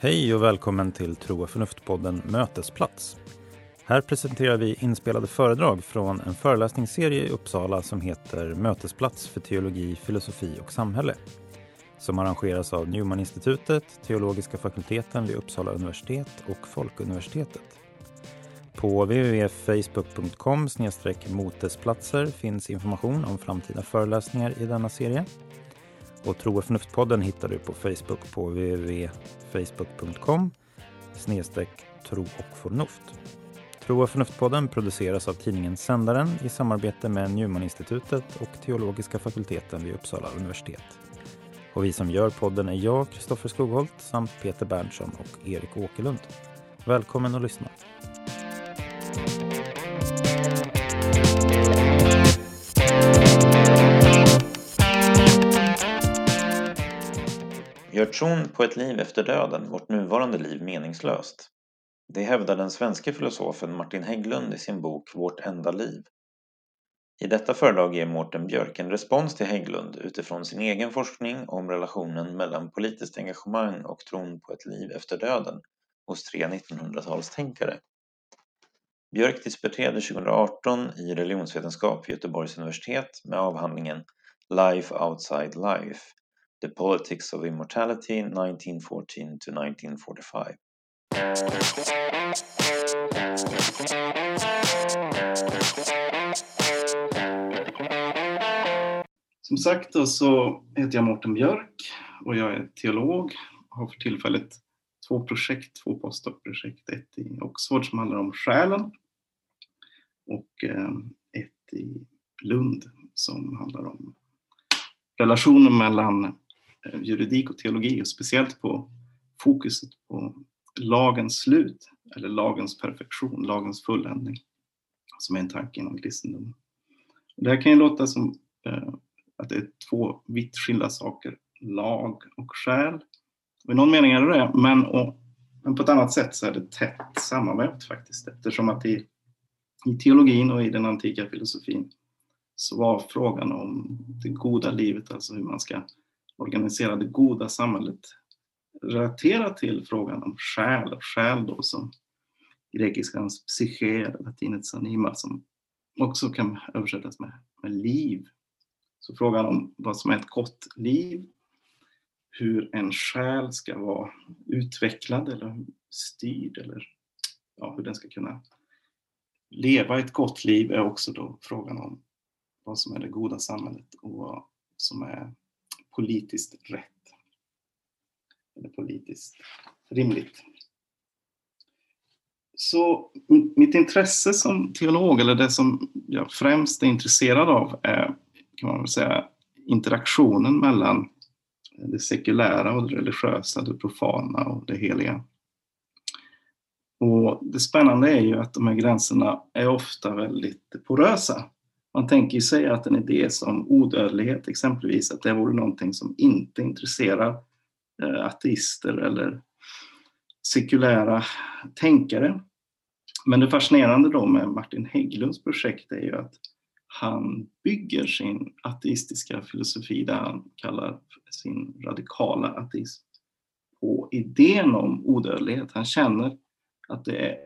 Hej och välkommen till Tro och förnuft-podden Mötesplats. Här presenterar vi inspelade föredrag från en föreläsningsserie i Uppsala som heter Mötesplats för teologi, filosofi och samhälle som arrangeras av Newman-institutet, Teologiska fakulteten vid Uppsala universitet och Folkuniversitetet. På www.facebook.com motesplatser finns information om framtida föreläsningar i denna serie. Och Tro och förnuft-podden hittar du på Facebook på www.facebook.com tro och förnuft. Tro och förnuft-podden produceras av tidningen Sändaren i samarbete med Newman-institutet och Teologiska fakulteten vid Uppsala universitet. Och vi som gör podden är jag, Kristoffer Skogholt, samt Peter Berntsson och Erik Åkerlund. Välkommen att lyssna. Gör tron på ett liv efter döden vårt nuvarande liv meningslöst? Det hävdar den svenska filosofen Martin Hägglund i sin bok Vårt enda liv. I detta föredrag ger Mårten Björk en respons till Hägglund utifrån sin egen forskning om relationen mellan politiskt engagemang och tron på ett liv efter döden hos tre 1900-talstänkare. Björk disputerade 2018 i religionsvetenskap vid Göteborgs universitet med avhandlingen Life Outside Life The Politics of Immortality 1914 to 1945. Som sagt då så heter jag Mårten Björk och jag är teolog och har för tillfället två projekt, två postdoc-projekt. Ett i Oxford som handlar om själen och eh, ett i Lund som handlar om relationen mellan Eh, juridik och teologi och speciellt på fokuset på lagens slut eller lagens perfektion, lagens fulländning som är en tanke inom kristendomen. Det här kan ju låta som eh, att det är två vitt skilda saker, lag och själ. Och I någon mening är det det, men, och, men på ett annat sätt så är det tätt sammanvävt faktiskt eftersom att i, i teologin och i den antika filosofin så var frågan om det goda livet, alltså hur man ska organisera det goda samhället relaterat till frågan om själ, och själ då som grekiskans psyche, latinets anima, som också kan översättas med, med liv. Så frågan om vad som är ett gott liv, hur en själ ska vara utvecklad eller styrd eller ja, hur den ska kunna leva ett gott liv är också då frågan om vad som är det goda samhället och vad som är politiskt rätt eller politiskt rimligt. Så mitt intresse som teolog, eller det som jag främst är intresserad av, är kan man väl säga interaktionen mellan det sekulära och det religiösa, det profana och det heliga. Och det spännande är ju att de här gränserna är ofta väldigt porösa. Man tänker sig att en idé som odödlighet exempelvis, att det vore någonting som inte intresserar eh, ateister eller sekulära tänkare. Men det fascinerande då med Martin Hägglunds projekt är ju att han bygger sin ateistiska filosofi, där han kallar sin radikala ateism, på idén om odödlighet. Han känner att det är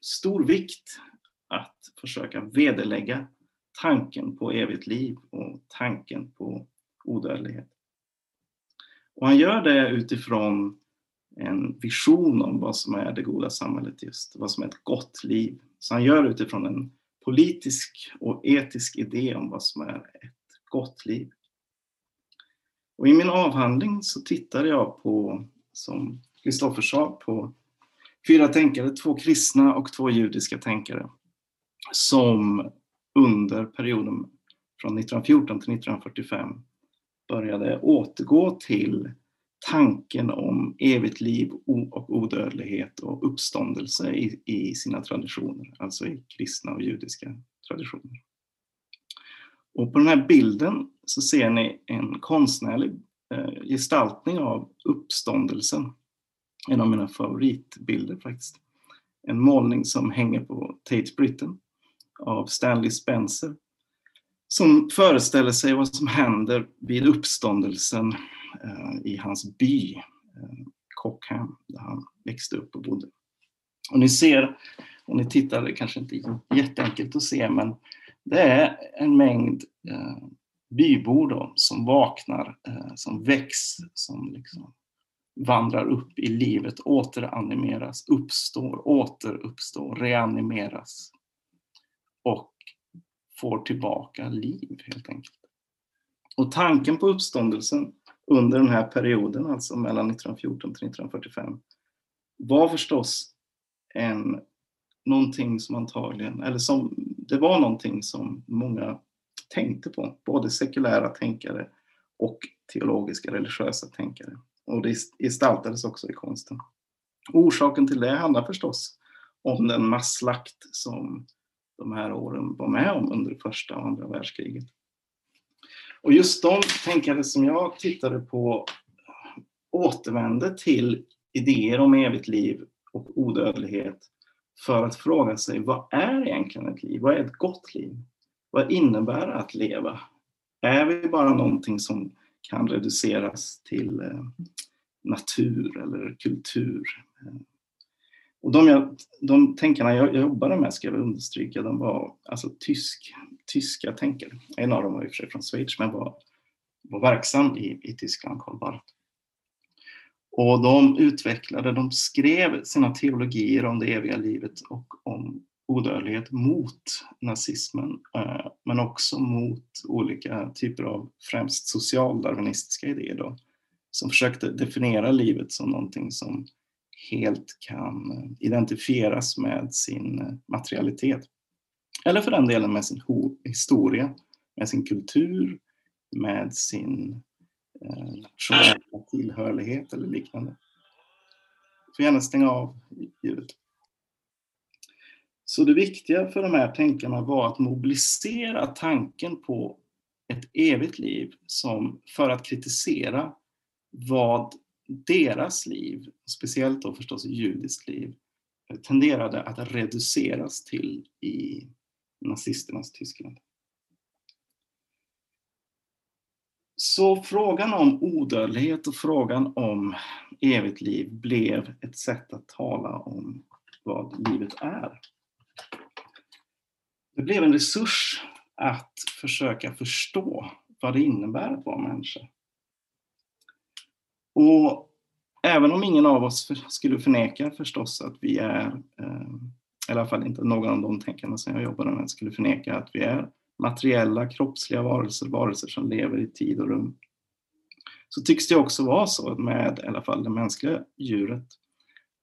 stor vikt att försöka vederlägga tanken på evigt liv och tanken på odödlighet. Och han gör det utifrån en vision om vad som är det goda samhället just, vad som är ett gott liv. Så han gör det utifrån en politisk och etisk idé om vad som är ett gott liv. Och I min avhandling så tittade jag på, som Kristoffer sa, på fyra tänkare, två kristna och två judiska tänkare som under perioden från 1914 till 1945 började återgå till tanken om evigt liv och odödlighet och uppståndelse i, i sina traditioner, alltså i kristna och judiska traditioner. Och på den här bilden så ser ni en konstnärlig eh, gestaltning av uppståndelsen. En av mina favoritbilder faktiskt. En målning som hänger på Tate Britain av Stanley Spencer som föreställer sig vad som händer vid uppståndelsen eh, i hans by eh, Cockham där han växte upp och bodde. Och ni ser, om ni tittar, det kanske inte är jätteenkelt att se, men det är en mängd eh, bybor då, som vaknar, eh, som väcks, som liksom vandrar upp i livet, återanimeras, uppstår, återuppstår, reanimeras och får tillbaka liv helt enkelt. Och tanken på uppståndelsen under den här perioden, alltså mellan 1914 till 1945, var förstås en, någonting som antagligen, eller som, det var någonting som många tänkte på, både sekulära tänkare och teologiska religiösa tänkare. Och det gestaltades också i konsten. Orsaken till det handlar förstås om den masslakt som de här åren var med om under första och andra världskriget. Och just de tänkare som jag tittade på återvände till idéer om evigt liv och odödlighet för att fråga sig vad är egentligen ett liv? Vad är ett gott liv? Vad innebär det att leva? Är vi bara någonting som kan reduceras till eh, natur eller kultur? Och de, jag, de tänkarna jag, jag jobbade med, ska jag understryka, de var alltså tysk, tyska tänkare. En av dem var i och för sig från Schweiz, men var, var verksam i, i Tyskland, Karl Barth. Och de utvecklade, de skrev sina teologier om det eviga livet och om odödlighet mot nazismen, eh, men också mot olika typer av främst socialdarwinistiska idéer då, som försökte definiera livet som någonting som helt kan identifieras med sin materialitet. Eller för den delen med sin historia, med sin kultur, med sin eh, nationella tillhörighet eller liknande. Du får gärna stänga av ljudet. Så det viktiga för de här tänkarna var att mobilisera tanken på ett evigt liv som för att kritisera vad deras liv, speciellt då förstås judiskt liv, eh, tenderade att reduceras till i nazisternas Tyskland. Så frågan om odödlighet och frågan om evigt liv blev ett sätt att tala om vad livet är. Det blev en resurs att försöka förstå vad det innebär att vara människa. Och även om ingen av oss skulle förneka förstås att vi är, eh, i alla fall inte någon av de tänkarna som jag jobbade med skulle förneka att vi är materiella, kroppsliga varelser, varelser som lever i tid och rum. Så tycks det också vara så med i alla fall det mänskliga djuret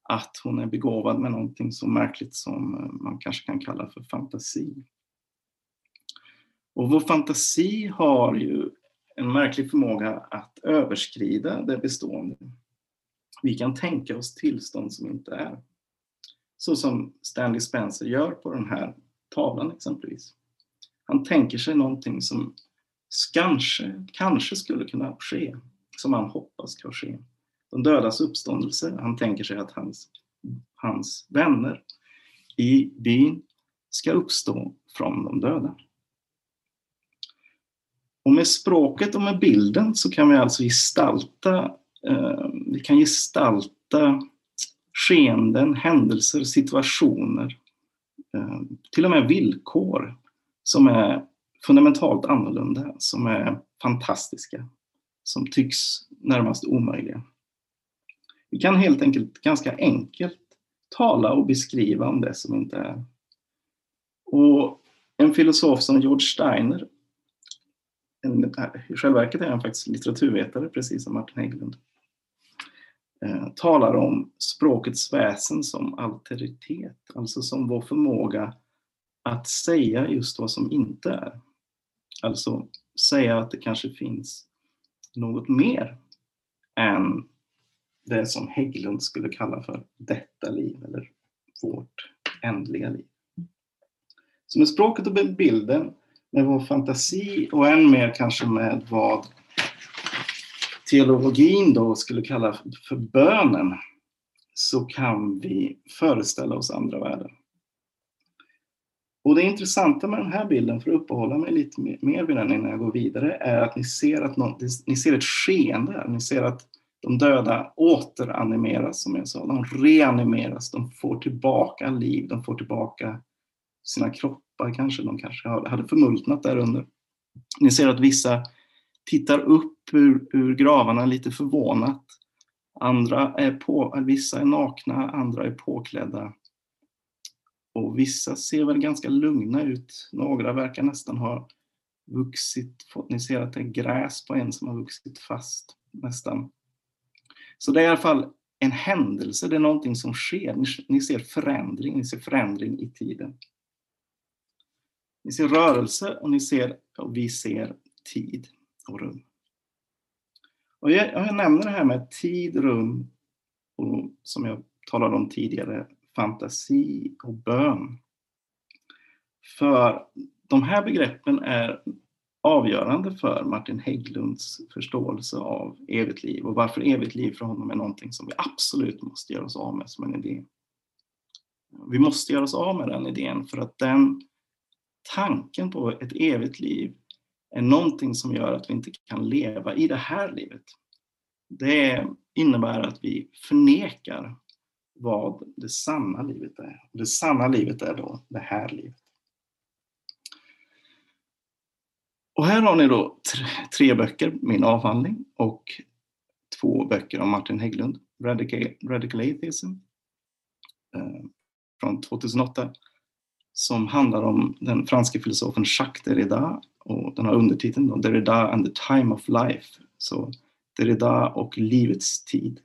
att hon är begåvad med någonting så märkligt som eh, man kanske kan kalla för fantasi. Och vår fantasi har ju en märklig förmåga att överskrida det bestående. Vi kan tänka oss tillstånd som inte är. Så som Stanley Spencer gör på den här tavlan exempelvis. Han tänker sig någonting som kanske, kanske skulle kunna ske, som han hoppas ska ske. De dödas uppståndelse. Han tänker sig att hans, hans vänner i byn ska uppstå från de döda. Och med språket och med bilden så kan vi alltså gestalta, eh, vi kan gestalta skeenden, händelser, situationer, eh, till och med villkor som är fundamentalt annorlunda, som är fantastiska, som tycks närmast omöjliga. Vi kan helt enkelt ganska enkelt tala och beskriva om det som inte är. Och en filosof som George Steiner en, I själva verket är han faktiskt litteraturvetare, precis som Martin Hägglund. Eh, talar om språkets väsen som alteritet, alltså som vår förmåga att säga just vad som inte är. Alltså säga att det kanske finns något mer än det som Hägglund skulle kalla för detta liv eller vårt ändliga liv. Så med språket och bilden med vår fantasi och än mer kanske med vad teologin då skulle kalla för bönen så kan vi föreställa oss andra världar. Och det intressanta med den här bilden, för att uppehålla mig lite mer vid den innan jag går vidare, är att ni ser, att någon, ni ser ett skeende. Ni ser att de döda återanimeras, som jag sa. De reanimeras, de får tillbaka liv, de får tillbaka sina kroppar kanske. De kanske hade förmultnat där under. Ni ser att vissa tittar upp ur, ur gravarna lite förvånat. Andra är på, vissa är nakna, andra är påklädda. Och vissa ser väl ganska lugna ut. Några verkar nästan ha vuxit, ni ser att det är gräs på en som har vuxit fast nästan. Så det är i alla fall en händelse, det är någonting som sker. Ni, ni ser förändring, ni ser förändring i tiden. Ni ser rörelse och ni ser, och vi ser tid och rum. Och jag, jag nämner det här med tid, rum och som jag talade om tidigare, fantasi och bön. För de här begreppen är avgörande för Martin Hägglunds förståelse av evigt liv och varför evigt liv för honom är någonting som vi absolut måste göra oss av med som en idé. Vi måste göra oss av med den idén för att den tanken på ett evigt liv är någonting som gör att vi inte kan leva i det här livet. Det innebär att vi förnekar vad det sanna livet är. Det sanna livet är då det här livet. Och här har ni då tre, böcker, min avhandling och två böcker av Martin Hägglund. Radical, Radical Atheism eh, från 2008 som handlar om den franske filosofen Jacques Derrida och den har undertiteln då, Derrida and the time of life. Så Derrida och livets tid.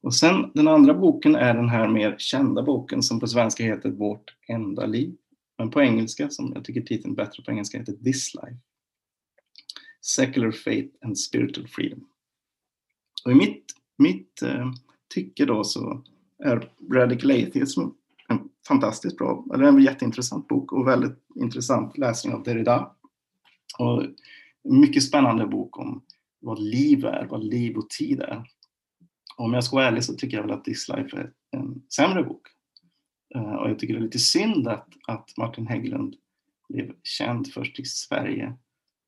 Och sen den andra boken är den här mer kända boken som på svenska heter Vårt enda liv. Men på engelska, som jag tycker titeln bättre på engelska, heter This Life. Secular Faith and Spiritual Freedom. Och i mitt, mitt eh, tycke då så är Radical Atheism fantastiskt bra, eller en jätteintressant bok och väldigt intressant läsning av Derrida. Och mycket spännande bok om vad liv är, vad liv och tid är. Och om jag ska vara ärlig så tycker jag väl att This Life är en sämre bok. Eh, och jag tycker det är lite synd att, att Martin Hägglund blev känd först i Sverige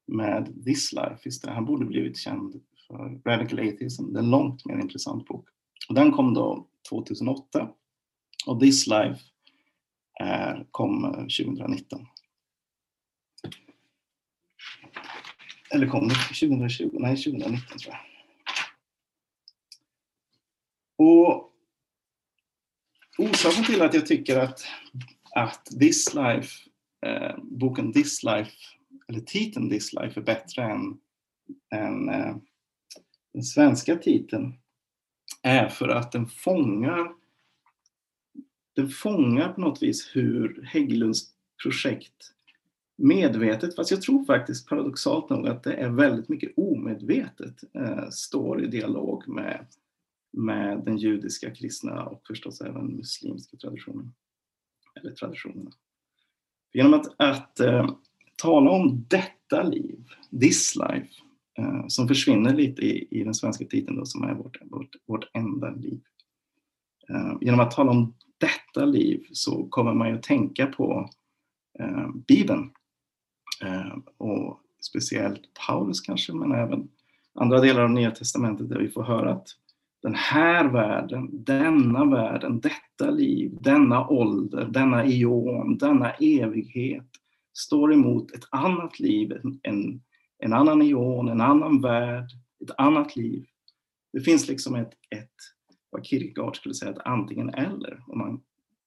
med This Life istället. Han borde blivit känd för Radical Atheism, det är en långt mer intressant bok. Och den kom då 2008 och This Life Eh, kom eh, 2019. Eller kom det 2020? Nej, 2019 tror jag. Och orsaken till att jag tycker att, att This Life, eh, boken This Life, eller titeln This Life är bättre än, än eh, den svenska titeln är för att den fångar den fångar på något vis hur Hägglunds projekt medvetet, fast jag tror faktiskt paradoxalt nog att det är väldigt mycket omedvetet, eh, står i dialog med, med den judiska, kristna och förstås även muslimska traditionen. Eller traditionerna. Genom att, att eh, tala om detta liv, this life, eh, som försvinner lite i, i den svenska titeln då, som är vårt, vårt, vårt enda liv. Eh, genom att tala om detta liv så kommer man ju att tänka på eh, Bibeln. Eh, och speciellt Paulus kanske, men även andra delar av Nya Testamentet där vi får höra att den här världen, denna världen, detta liv, denna ålder, denna eon, denna evighet står emot ett annat liv, en, en annan eon, en annan värld, ett annat liv. Det finns liksom ett, ett vad Kierkegaard skulle säga ett antingen eller. Om man,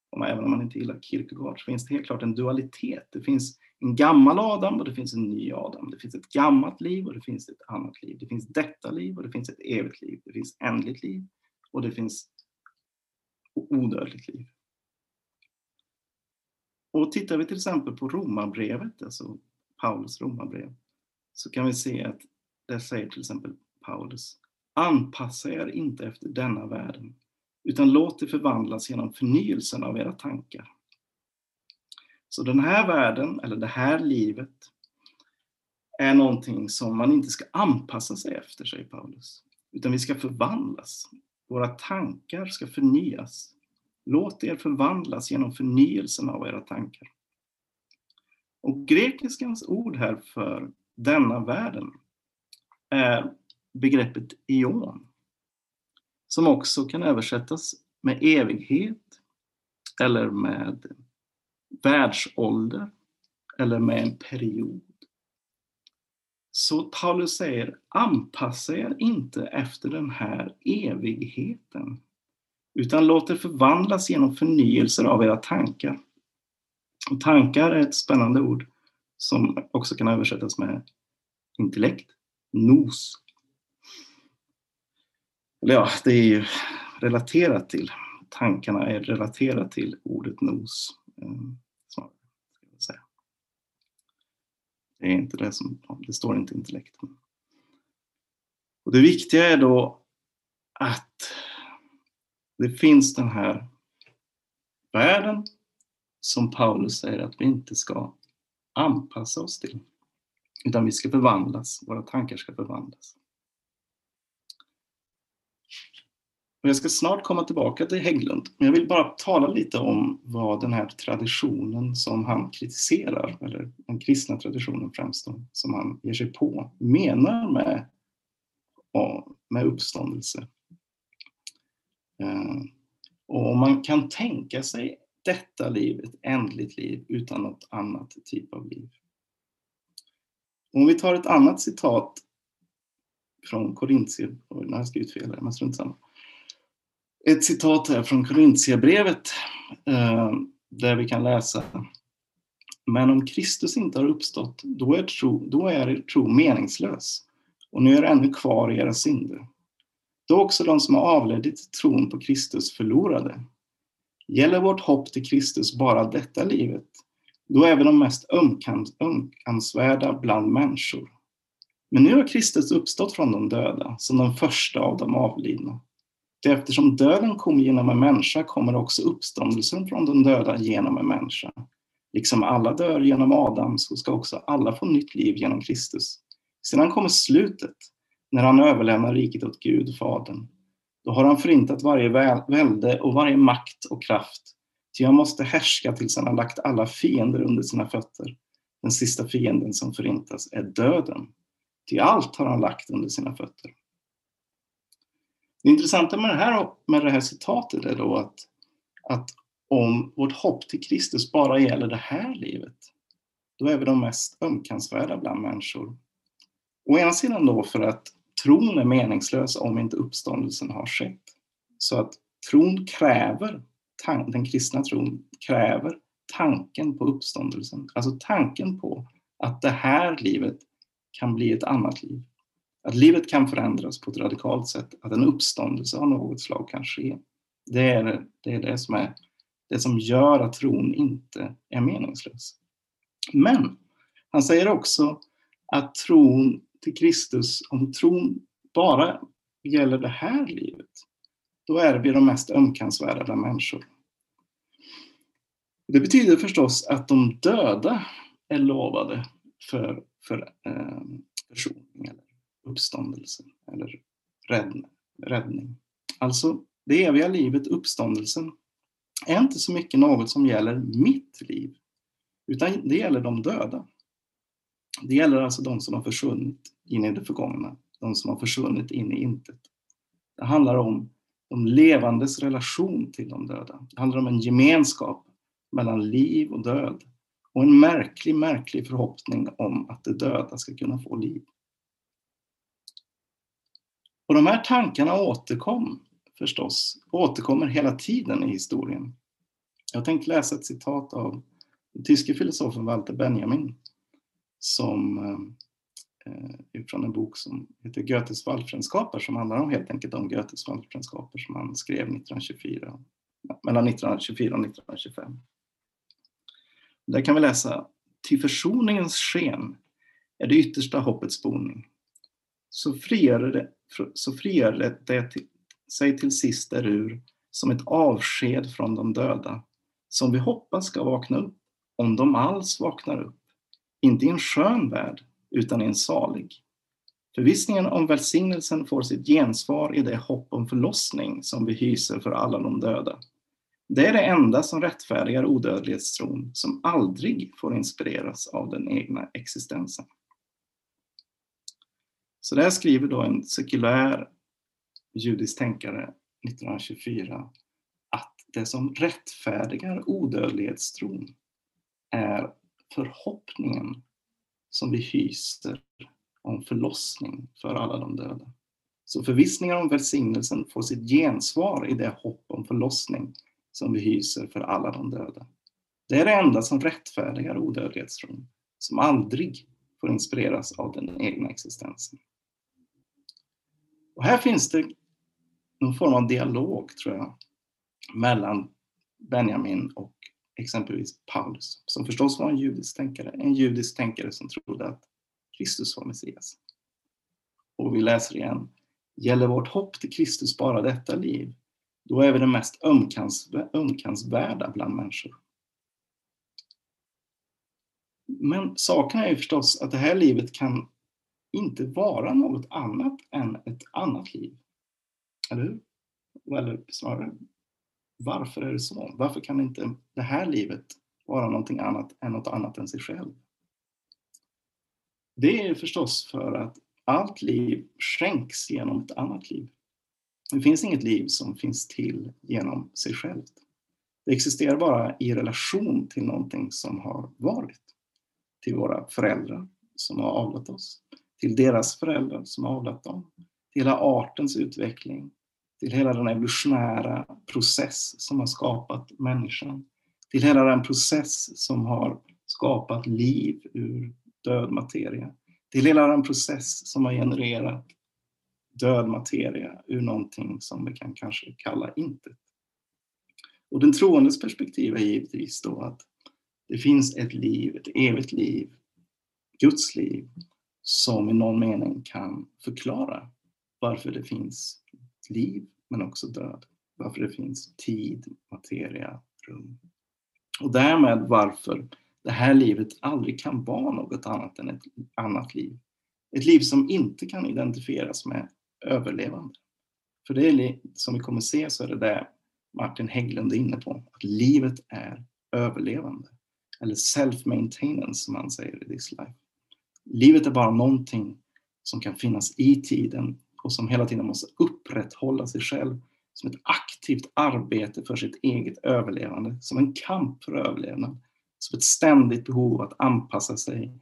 om man, även om man inte gillar Kierkegaard så finns det helt klart en dualitet. Det finns en gammal Adam och det finns en ny Adam. Det finns ett gammalt liv och det finns ett annat liv. Det finns detta liv och det finns ett evigt liv. Det finns ändligt liv och det finns odödligt liv. Och tittar vi till exempel på romabrevet, alltså Paulus romabrev, så kan vi se att där säger till exempel Paulus Anpassa er inte efter denna världen, utan låt det förvandlas genom förnyelsen av era tankar. Så den här världen, eller det här livet, är någonting som man inte ska anpassa sig efter, säger Paulus. Utan vi ska förvandlas. Våra tankar ska förnyas. Låt er förvandlas genom förnyelsen av era tankar. Och grekiskans ord här för denna världen är begreppet ion, som också kan översättas med evighet eller med världsålder eller med en period. Så Paulus säger, anpassa er inte efter den här evigheten, utan låt er förvandlas genom förnyelser av era tankar. Och tankar är ett spännande ord som också kan översättas med intellekt, nos. Eller ja, det är ju relaterat till, tankarna är relaterat till ordet nos. Eh, det är inte det som, det står inte intellekt. Och det viktiga är då att det finns den här världen som Paulus säger att vi inte ska anpassa oss till. Utan vi ska förvandlas, våra tankar ska förvandlas. Och jag ska snart komma tillbaka till Hägglund, men jag vill bara tala lite om vad den här traditionen som han kritiserar, eller den kristna traditionen främst då, som han ger sig på, menar med, med uppståndelse. Eh, och om man kan tänka sig detta liv, ett ändligt liv, utan något annat typ av liv. Om vi tar ett annat citat från Korintier, nu har jag skrivit fel här, men strunt samma ett citat här från Korintierbrevet eh, där vi kan läsa Men om Kristus inte har uppstått, då är, tro, då är er tro meningslös och ni är ännu kvar i era synder. Då också de som har avledit tron på Kristus förlorade. Gäller vårt hopp till Kristus bara detta livet, då är vi de mest ömkansvärda bland människor. Men nu har Kristus uppstått från de döda, som den första av de avlidna. Eftersom döden kom genom en människa kommer också uppståndelsen från de döda genom en människa. Liksom alla dör genom Adam så ska också alla få nytt liv genom Kristus. Sedan kommer slutet, när han överlämnar riket åt Gud, Fadern. Då har han förintat varje välde och varje makt och kraft. Ty han måste härska tills han har lagt alla fiender under sina fötter. Den sista fienden som förintas är döden. Ty allt har han lagt under sina fötter. Det intressanta med det här, med det här citatet är då att, att om vårt hopp till Kristus bara gäller det här livet, då är vi de mest ömkansvärda bland människor. Å ena sidan då för att tron är meningslös om inte uppståndelsen har skett. Så att tron kräver, den kristna tron kräver tanken på uppståndelsen. Alltså tanken på att det här livet kan bli ett annat liv. Att livet kan förändras på ett radikalt sätt, att en uppståndelse av något slag kan ske. Det är det, är det som är det som gör att tron inte är meningslös. Men han säger också att tron till Kristus, om tron bara gäller det här livet, då är vi de mest ömkansvärda människor. Det betyder förstås att de döda är lovade för, för eh, försoning uppståndelsen eller räddning. Alltså, det eviga livet, uppståndelsen, är inte så mycket något som gäller mitt liv, utan det gäller de döda. Det gäller alltså de som har försvunnit in i det förgångna, de som har försvunnit in i intet. Det handlar om de levandes relation till de döda. Det handlar om en gemenskap mellan liv och död och en märklig, märklig förhoppning om att de döda ska kunna få liv. Och de här tankarna återkom förstås, återkommer hela tiden i historien. Jag tänkte läsa ett citat av den tyske filosofen Walter Benjamin som eh, eh från en bok som heter Goethes Waldfränskaper som handlar om helt enkelt om Goethes Waldfränskaper som han skrev 1924, mellan 1924 och 1925. Där kan vi läsa Till försoningens sken är det yttersta hoppets boning. Så frigör det så frigör det sig till sist därur som ett avsked från de döda, som vi hoppas ska vakna upp, om de alls vaknar upp. Inte i en skön värld, utan i en salig. Förvissningen om välsignelsen får sitt gensvar i det hopp om förlossning som vi hyser för alla de döda. Det är det enda som rättfärdigar odödlighetstron som aldrig får inspireras av den egna existensen. Så där skriver då en sekulär judisk tänkare 1924 att det som rättfärdigar odödlighetstron är förhoppningen som vi hyser om förlossning för alla de döda. Så förvissningen om välsignelsen får sitt gensvar i det hopp om förlossning som vi hyser för alla de döda. Det är det enda som rättfärdigar odödlighetstron, som aldrig får inspireras av den egna existensen. Och här finns det någon form av dialog, tror jag, mellan Benjamin och exempelvis Paulus, som förstås var en judisk tänkare, en judisk tänkare som trodde att Kristus var Messias. Och vi läser igen, gäller vårt hopp till Kristus bara detta liv, då är vi det mest ömkansvärda bland människor. Men saken är ju förstås att det här livet kan inte vara något annat än ett annat liv. Eller hur? Eller snarare, varför är det så? Varför kan inte det här livet vara någonting annat än något annat än sig själv? Det är förstås för att allt liv skänks genom ett annat liv. Det finns inget liv som finns till genom sig självt. Det existerar bara i relation till någonting som har varit. Till våra föräldrar som har avlat oss, till deras föräldrar som har avlat dem, till hela artens utveckling, till hela den evolutionära process som har skapat människan, till hela den process som har skapat liv ur död materia, till hela den process som har genererat död materia ur någonting som vi kan kanske kalla intet. Och den troendes perspektiv är givetvis då att det finns ett liv, ett evigt liv, Guds liv, som i någon mening kan förklara varför det finns liv men också död. Varför det finns tid, materia, rum. Och därmed varför det här livet aldrig kan vara något annat än ett annat liv. Ett liv som inte kan identifieras med överlevande. För det är som vi kommer se så är det det Martin Hägglund är inne på, att livet är överlevande. Eller self-maintenance som han säger i This Life. Livet är bara någonting som kan finnas i tiden och som hela tiden måste upprätthålla sig själv som ett aktivt arbete för sitt eget överlevande, som en kamp för överlevnad, som ett ständigt behov att anpassa sig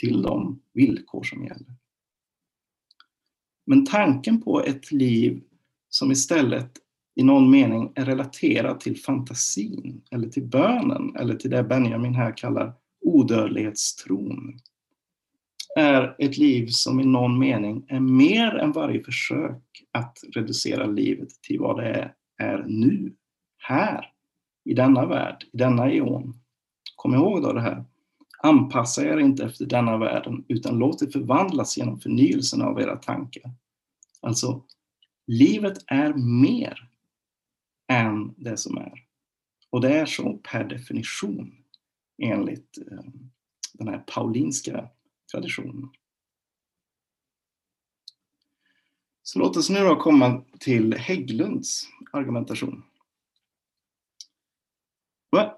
till de villkor som gäller. Men tanken på ett liv som istället i någon mening är relaterat till fantasin eller till bönen eller till det Benjamin här kallar odödlighetstron är ett liv som i någon mening är mer än varje försök att reducera livet till vad det är, är nu, här, i denna värld, i denna eon. Kom ihåg då det här. Anpassa er inte efter denna världen utan låt det förvandlas genom förnyelsen av era tankar. Alltså, livet är mer än det som är. Och det är så per definition enligt eh, den här paulinska traditionen. Så låt oss nu då komma till Hägglunds argumentation.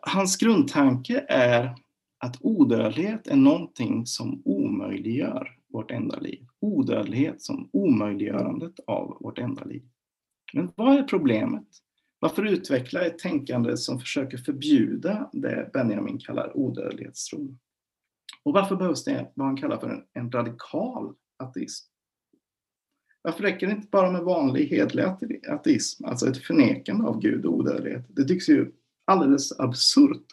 Hans grundtanke är att odödlighet är någonting som omöjliggör vårt enda liv. Odödlighet som omöjliggörandet av vårt enda liv. Men vad är problemet? Varför utveckla ett tänkande som försöker förbjuda det Benjamin kallar odödlighetstron? Och varför behövs det vad han kallar för en, en radikal ateism? Varför räcker det inte bara med vanlig hedlig ateism, alltså ett förnekande av Gud och odödlighet? Det tycks ju alldeles absurt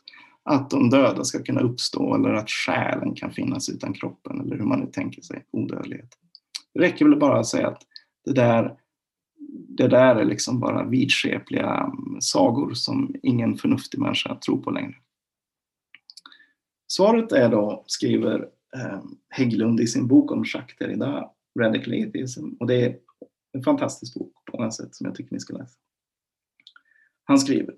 att de döda ska kunna uppstå eller att själen kan finnas utan kroppen eller hur man nu tänker sig odödlighet. Det räcker väl bara att säga att det där, det där är liksom bara vidskepliga sagor som ingen förnuftig människa tror på längre. Svaret är då, skriver eh, Hägglund i sin bok om Jacques Derrida, Radical Atheism, och det är en fantastisk bok på många sätt som jag tycker ni ska läsa. Han skriver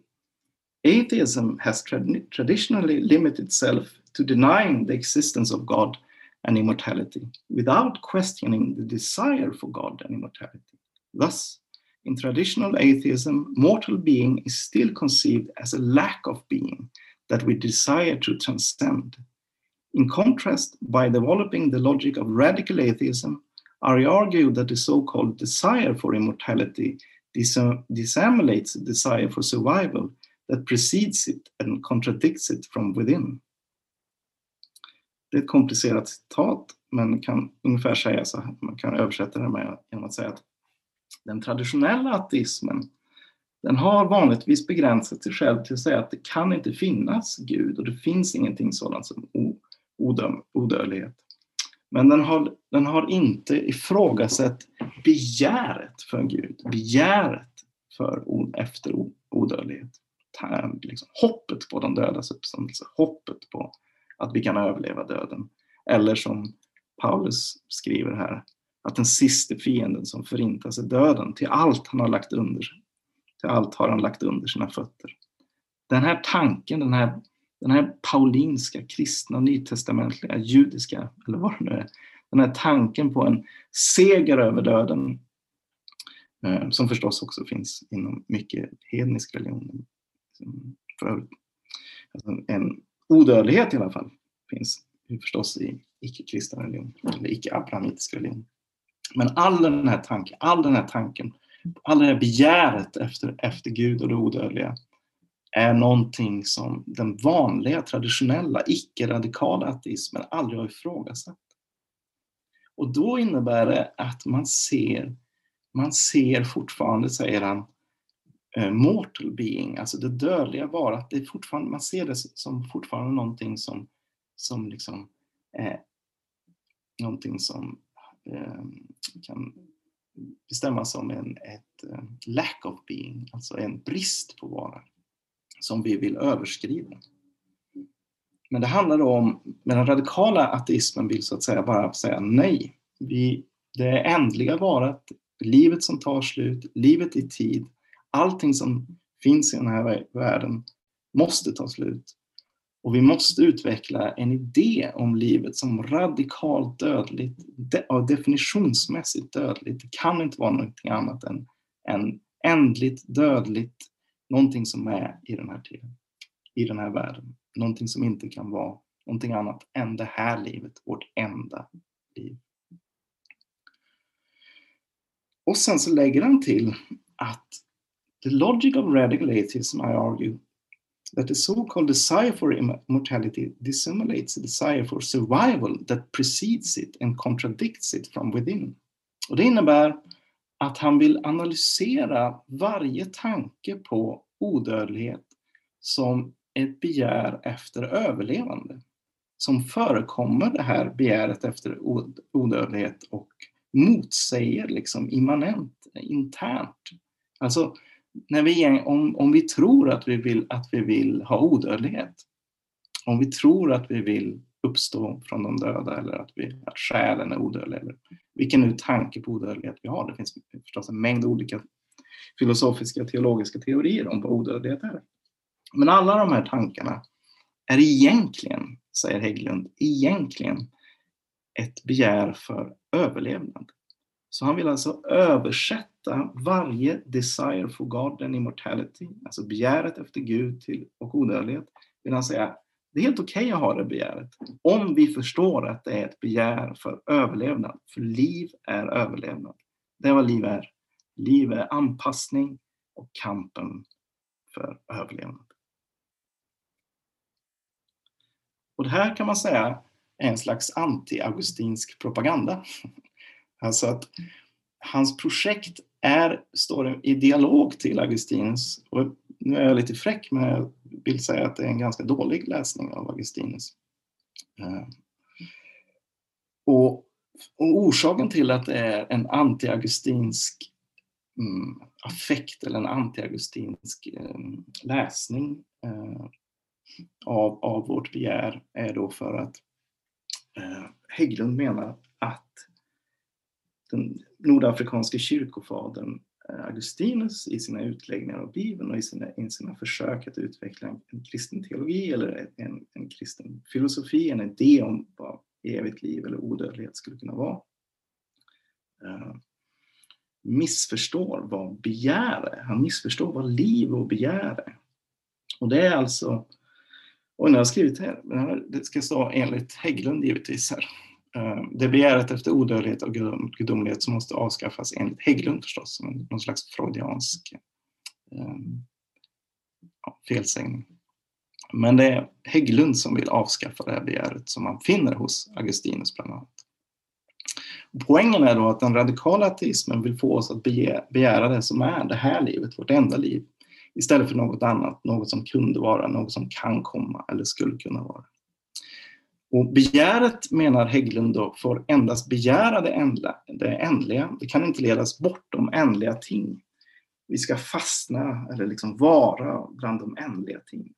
Atheism has tra traditionally limited itself to denying the existence of God and immortality without questioning the desire for God and immortality. Thus, In traditional atheism, mortal being is still conceived as a lack of being that we desire to transcend. In contrast, by developing the logic of radical atheism, I argue that the so called desire for immortality dissimulates the desire for survival that precedes it and contradicts it from within. Det är ett komplicerat citat, men kan ungefär säga så här, man kan översätta det med genom att säga att den traditionella ateismen den har vanligtvis begränsat sig själv till att säga att det kan inte finnas Gud och det finns ingenting sådant som odödlighet. Men den har, den har inte ifrågasatt begäret för Gud, begäret för, efter odödlighet. Liksom, hoppet på de dödas uppståndelse, hoppet på att vi kan överleva döden. Eller som Paulus skriver här, att den sista fienden som förintas är döden. Till allt han har lagt under sig till allt har han lagt under sina fötter. Den här tanken, den här, den här paulinska, kristna, nytestamentliga, judiska, eller vad det nu är, den här tanken på en seger över döden, eh, som förstås också finns inom mycket hednisk religion. För alltså en odödlighet i alla fall finns förstås i icke-kristen religion, eller icke-abrahamitisk religion. Men all den här tanken, all den här tanken, all det här begäret efter, efter Gud och det odödliga är någonting som den vanliga, traditionella, icke-radikala ateismen aldrig har ifrågasatt. Och då innebär det att man ser, man ser fortfarande, säger han, eh, mortal being, alltså det dödliga varat, det är fortfarande, man ser det som fortfarande någonting som, som liksom, eh, någonting som eh, kan bestämmas som en, ett eh, lack of being, alltså en brist på vara, som vi vill överskrida. Men det handlar om, med den radikala ateismen vill så att säga bara säga nej. Vi, det ändliga varat, livet som tar slut, livet i tid, allting som finns i den här världen måste ta slut. Och vi måste utveckla en idé om livet som radikalt dödligt, de, definitionsmässigt dödligt. Det kan inte vara någonting annat än, än ändligt, dödligt, någonting som är i den här tiden, i den här världen. Någonting som inte kan vara någonting annat än det här livet, vårt enda liv. Och sen så lägger han till att the logic of radical atheism, I argue, that the so-called desire for immortality dissimulates the desire for survival that precedes it and contradicts it from within. Och det innebär att han vill analysera varje tanke på odödlighet som ett begär efter överlevande. Som förekommer det här begäret efter odödlighet och motsäger liksom immanent, internt. Alltså när vi, om, om vi tror att vi, vill, att vi vill ha odödlighet, om vi tror att vi vill uppstå från de döda eller att, vi, att själen är odödlig, eller vilken nu tanke på odödlighet vi har. Det finns förstås en mängd olika filosofiska teologiska teorier om vad odödlighet är. Men alla de här tankarna är egentligen, säger Hägglund, egentligen ett begär för överlevnad. Så han vill alltså översätta varje desire for God and immortality, alltså begäret efter Gud till, och odödlighet, vill han säga det är helt okej okay att ha det begäret om vi förstår att det är ett begär för överlevnad. För liv är överlevnad. Det är vad liv är. Liv är anpassning och kampen för överlevnad. Och det här kan man säga är en slags anti-augustinsk propaganda. Alltså att hans projekt är, står i dialog till Augustinus. Och nu är jag lite fräck men jag vill säga att det är en ganska dålig läsning av Augustinus. Eh, och, och orsaken till att det är en anti-augustinsk mm, affekt eller en anti-augustinsk eh, läsning eh, av, av vårt begär är då för att eh, Hägglund menar att den nordafrikanske kyrkofadern eh, Augustinus i sina utläggningar av Bibeln och i sina, i sina försök att utveckla en, en kristen teologi eller en, en kristen filosofi, en idé om vad evigt liv eller odödlighet skulle kunna vara. Uh, missförstår vad begär är. Han missförstår vad liv och begär är. Och det är alltså, och när jag har skrivit här, det ska stå enligt Hägglund givetvis här. Eh, det begäret efter odödlighet och gudomlighet som måste avskaffas enligt Hägglund förstås, som någon slags freudiansk eh, ja, felsägning. Men det är Hägglund som vill avskaffa det här begäret som man finner hos Augustinus bland annat. Poängen är då att den radikala ateismen vill få oss att begära det som är det här livet, vårt enda liv, istället för något annat, något som kunde vara, något som kan komma eller skulle kunna vara. Och begäret, menar Hägglund, då, får endast begära det ändliga, det ändliga. Det kan inte ledas bortom ändliga ting. Vi ska fastna eller liksom vara bland de ändliga tingen.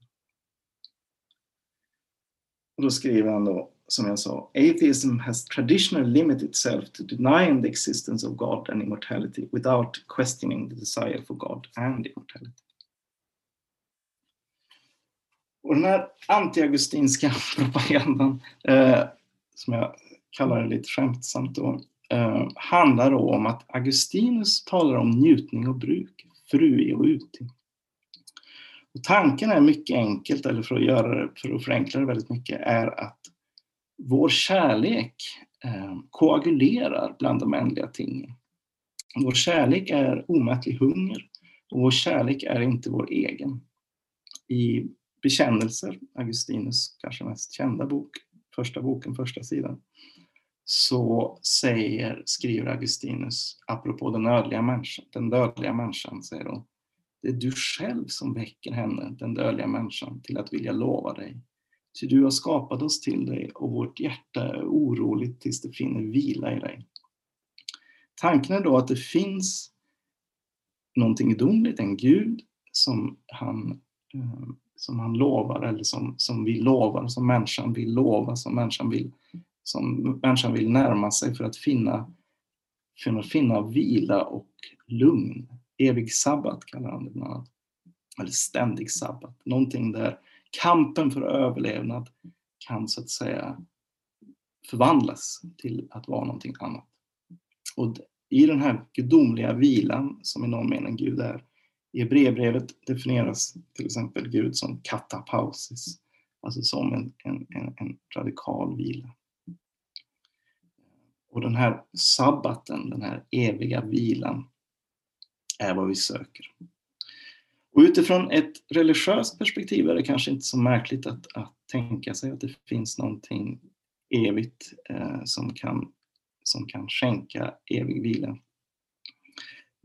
Och då skriver han då, som jag sa, atheism has traditionally limited itself to denying the existence of God and immortality without questioning the desire for God and immortality. Och den här anti-augustinska propagandan, eh, som jag kallar det lite skämtsamt då, eh, handlar då om att Augustinus talar om njutning och bruk, frui och uti. Och tanken är mycket enkelt, eller för att, göra det, för att förenkla det väldigt mycket, är att vår kärlek eh, koagulerar bland de ändliga tingen. Vår kärlek är omättlig hunger och vår kärlek är inte vår egen. I Bekännelser, Augustinus kanske mest kända bok, första boken, första sidan, så säger, skriver Augustinus, apropå den dödliga människan, den dödliga människan, säger hon, det är du själv som väcker henne, den dödliga människan, till att vilja lova dig. Ty du har skapat oss till dig och vårt hjärta är oroligt tills det finner vila i dig. Tanken är då att det finns någonting gudomligt, en Gud som han ehm, som han lovar eller som, som vi lovar, som människan vill lova, som människan vill, som människan vill närma sig för att finna, för att finna vila och lugn. Evig sabbat kallar han det bland annat. Eller ständig sabbat. Någonting där kampen för överlevnad kan så att säga förvandlas till att vara någonting annat. Och i den här gudomliga vilan, som i någon mening Gud är, i Hebreerbrevet definieras till exempel Gud som katapausis, alltså som en, en, en, en radikal vila. Och den här sabbaten, den här eviga vilan, är vad vi söker. Och utifrån ett religiöst perspektiv är det kanske inte så märkligt att, att tänka sig att det finns någonting evigt eh, som, kan, som kan skänka evig vila.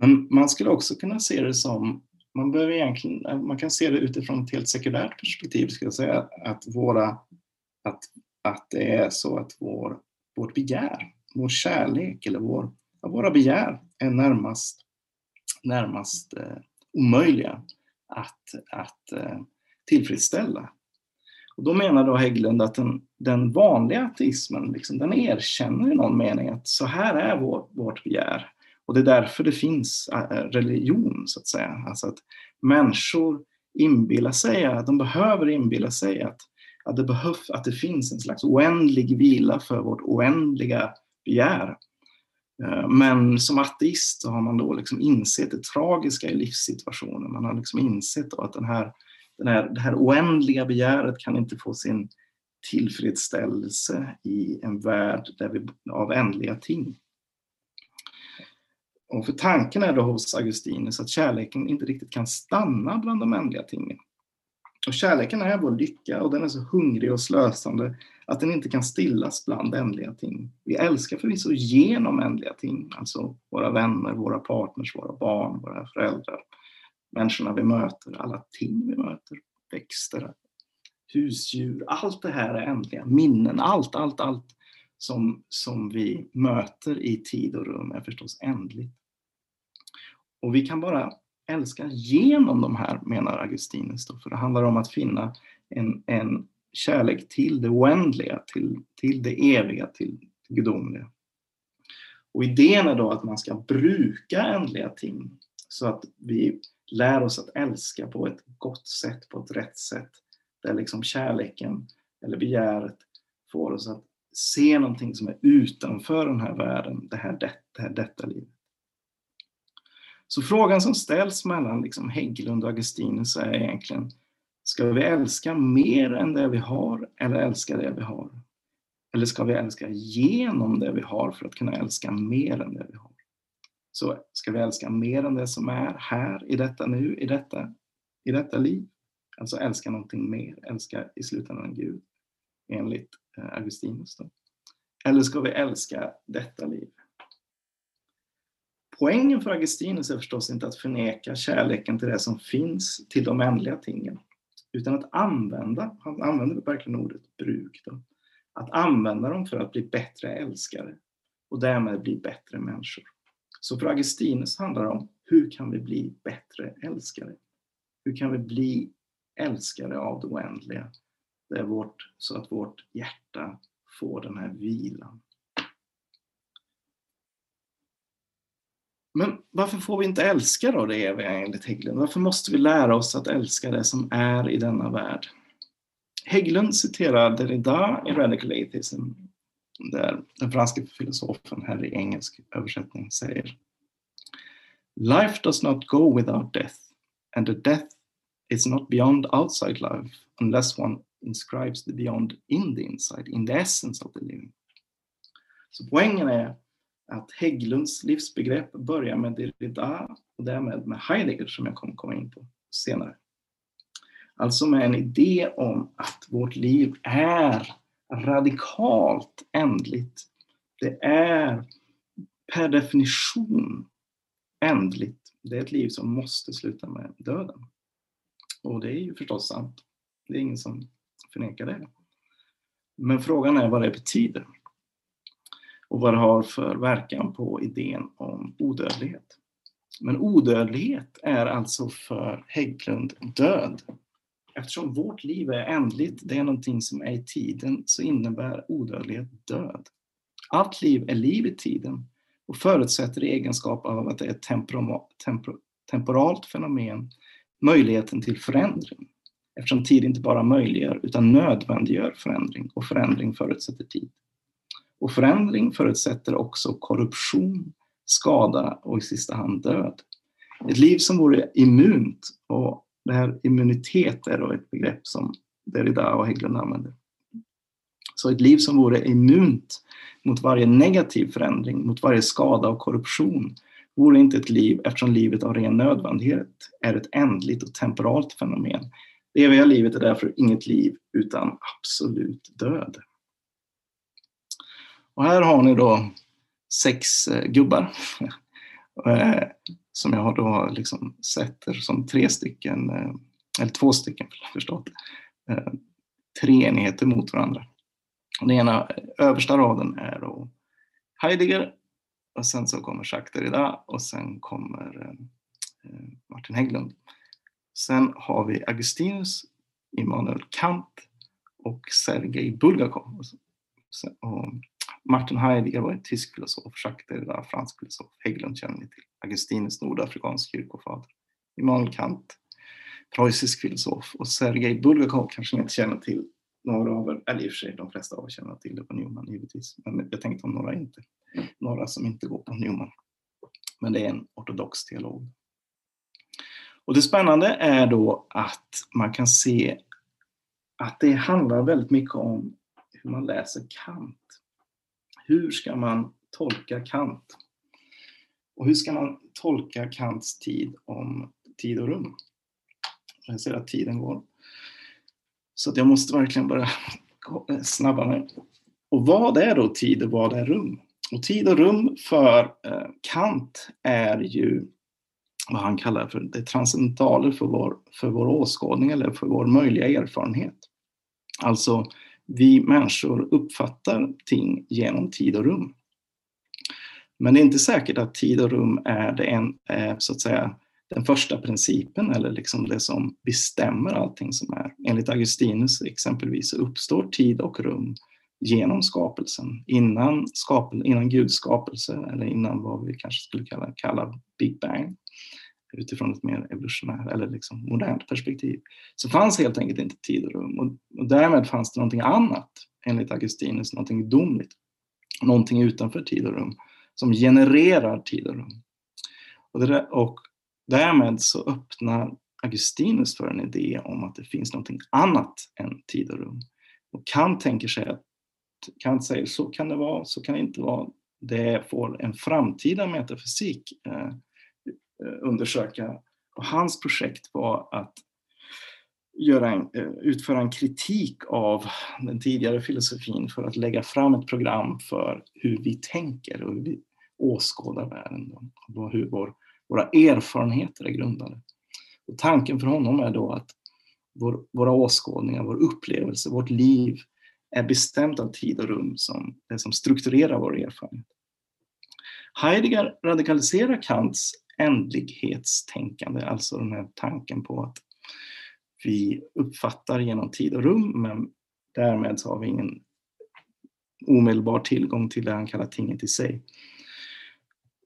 Men man skulle också kunna se det som, man behöver egentligen, man kan se det utifrån ett helt sekulärt perspektiv, ska jag säga, att, våra, att, att det är så att vår, vårt begär, vår kärlek eller vår, våra begär är närmast, närmast eh, omöjliga att, att eh, tillfredsställa. Och då menar då Hägglund att den, den vanliga ateismen, liksom, den erkänner i någon mening att så här är vår, vårt begär. Och det är därför det finns religion, så att säga. Alltså att människor inbillar sig, att de behöver inbilla sig att, att, det behövs, att det finns en slags oändlig vila för vårt oändliga begär. Men som ateist har man då liksom insett det tragiska i livssituationen. Man har liksom insett att den här, den här, det här oändliga begäret kan inte få sin tillfredsställelse i en värld där vi, av ändliga ting. Och för tanken är då hos Augustinus att kärleken inte riktigt kan stanna bland de ändliga tingen. Och kärleken är vår lycka och den är så hungrig och slösande att den inte kan stillas bland ändliga ting. Vi älskar förvisso genom ändliga ting, alltså våra vänner, våra partners, våra barn, våra föräldrar, människorna vi möter, alla ting vi möter, växter, husdjur, allt det här är ändliga, minnen, allt, allt, allt som, som vi möter i tid och rum är förstås ändligt. Och vi kan bara älska genom de här, menar Augustinus. Då, för det handlar om att finna en, en kärlek till det oändliga, till, till det eviga, till det gudomliga. Och idén är då att man ska bruka ändliga ting så att vi lär oss att älska på ett gott sätt, på ett rätt sätt. Där liksom kärleken eller begäret får oss att se någonting som är utanför den här världen, det här, det, det här detta livet. Så frågan som ställs mellan liksom Hägglund och Augustinus är egentligen, ska vi älska mer än det vi har eller älska det vi har? Eller ska vi älska genom det vi har för att kunna älska mer än det vi har? Så ska vi älska mer än det som är här, i detta nu, i detta, i detta liv? Alltså älska någonting mer, älska i slutändan Gud, enligt eh, Augustinus. Då. Eller ska vi älska detta liv? Poängen för Augustinus är förstås inte att förneka kärleken till det som finns, till de ändliga tingen, utan att använda, han använder verkligen ordet bruk, då, att använda dem för att bli bättre älskare och därmed bli bättre människor. Så för Augustinus handlar det om hur kan vi bli bättre älskare? Hur kan vi bli älskare av det oändliga? Det är vårt, så att vårt hjärta får den här vilan. Men varför får vi inte älska då det eviga enligt Hägglund? Varför måste vi lära oss att älska det som är i denna värld? Hägglund citerar Derrida i Radical Atheism där den franske filosofen här i engelsk översättning säger Life does not go without death and the death is not beyond outside life unless one inscribes the beyond in the inside, in the essence of the living. Så poängen är att Hägglunds livsbegrepp börjar med Derrida och därmed med Heidegger som jag kommer komma in på senare. Alltså med en idé om att vårt liv är radikalt ändligt. Det är per definition ändligt. Det är ett liv som måste sluta med döden. Och det är ju förstås sant. Det är ingen som förnekar det. Men frågan är vad det betyder. Och vad det har för verkan på idén om odödlighet. Men odödlighet är alltså för Hägglund död. Eftersom vårt liv är ändligt, det är någonting som är i tiden, så innebär odödlighet död. Allt liv är liv i tiden och förutsätter i egenskap av att det är ett temporalt fenomen möjligheten till förändring. Eftersom tid inte bara möjliggör utan nödvändiggör förändring och förändring förutsätter tid. Och förändring förutsätter också korruption, skada och i sista hand död. Ett liv som vore immunt och det här immunitet är då ett begrepp som Derrida och Hägglund använder. Så ett liv som vore immunt mot varje negativ förändring, mot varje skada och korruption, vore inte ett liv eftersom livet av ren nödvändighet är ett ändligt och temporalt fenomen. Det eviga livet är därför inget liv utan absolut död. Och här har ni då sex eh, gubbar eh, som jag då liksom sätter som tre stycken, eh, eller två stycken förstått, eh, treenigheter mot varandra. Den ena eh, översta raden är då Heidegger och sen så kommer Jacques Derrida och sen kommer eh, eh, Martin Hägglund. Sen har vi Augustinus, Immanuel Kant och Sergej Bulgakov. Och Martin Heidegger var en tysk filosof, Jacques Derrida fransk filosof, Hägglund känner ni till, Augustinus nordafrikansk kyrkofader, Immanuel Kant, preussisk filosof och Sergej Bulgakov kanske ni inte känner till. Några av er, eller i och för sig de flesta av er känner till det på Newman givetvis, men jag tänkte om några inte. Några som inte går på Newman. Men det är en ortodox teolog. Och det spännande är då att man kan se att det handlar väldigt mycket om hur man läser Kant. Hur ska man tolka Kant? Och hur ska man tolka Kants tid om tid och rum? Jag ser att tiden går. Så att jag måste verkligen börja snabba mig. Och vad är då tid och vad är rum? Och tid och rum för eh, Kant är ju vad han kallar för det transcendentala för vår, för vår åskådning eller för vår möjliga erfarenhet. Alltså, vi människor uppfattar ting genom tid och rum. Men det är inte säkert att tid och rum är, det en, eh, så att säga, den första principen eller liksom det som bestämmer allting som är. Enligt Augustinus exempelvis så uppstår tid och rum genom skapelsen. Innan, skapel, innan Guds skapelse eller innan vad vi kanske skulle kalla, kalla Big Bang utifrån ett mer evolutionärt eller liksom modernt perspektiv, så fanns helt enkelt inte tid och rum. Och, och därmed fanns det någonting annat, enligt Augustinus, någonting domligt. Någonting utanför tid och rum, som genererar tid och rum. Och, där, och därmed så öppnar Augustinus för en idé om att det finns någonting annat än tid och rum. Och Kant tänker sig att Kant säger så kan det vara, så kan det inte vara. Det får en framtida metafysik eh, eh Eh, undersöka. Och hans projekt var att göra en, eh, utföra en kritik av den tidigare filosofin för att lägga fram ett program för hur vi tänker och hur vi åskådar världen. Och hur vår, våra erfarenheter är grundade. Och tanken för honom är då att vår, våra åskådningar, vår upplevelse, vårt liv är bestämt av tid och rum som det som strukturerar vår erfarenhet. Heidegger radikaliserar Kants ändlighetstänkande, alltså den här tanken på att vi uppfattar genom tid och rum, men därmed så har vi ingen omedelbar tillgång till det han kallar tinget i sig.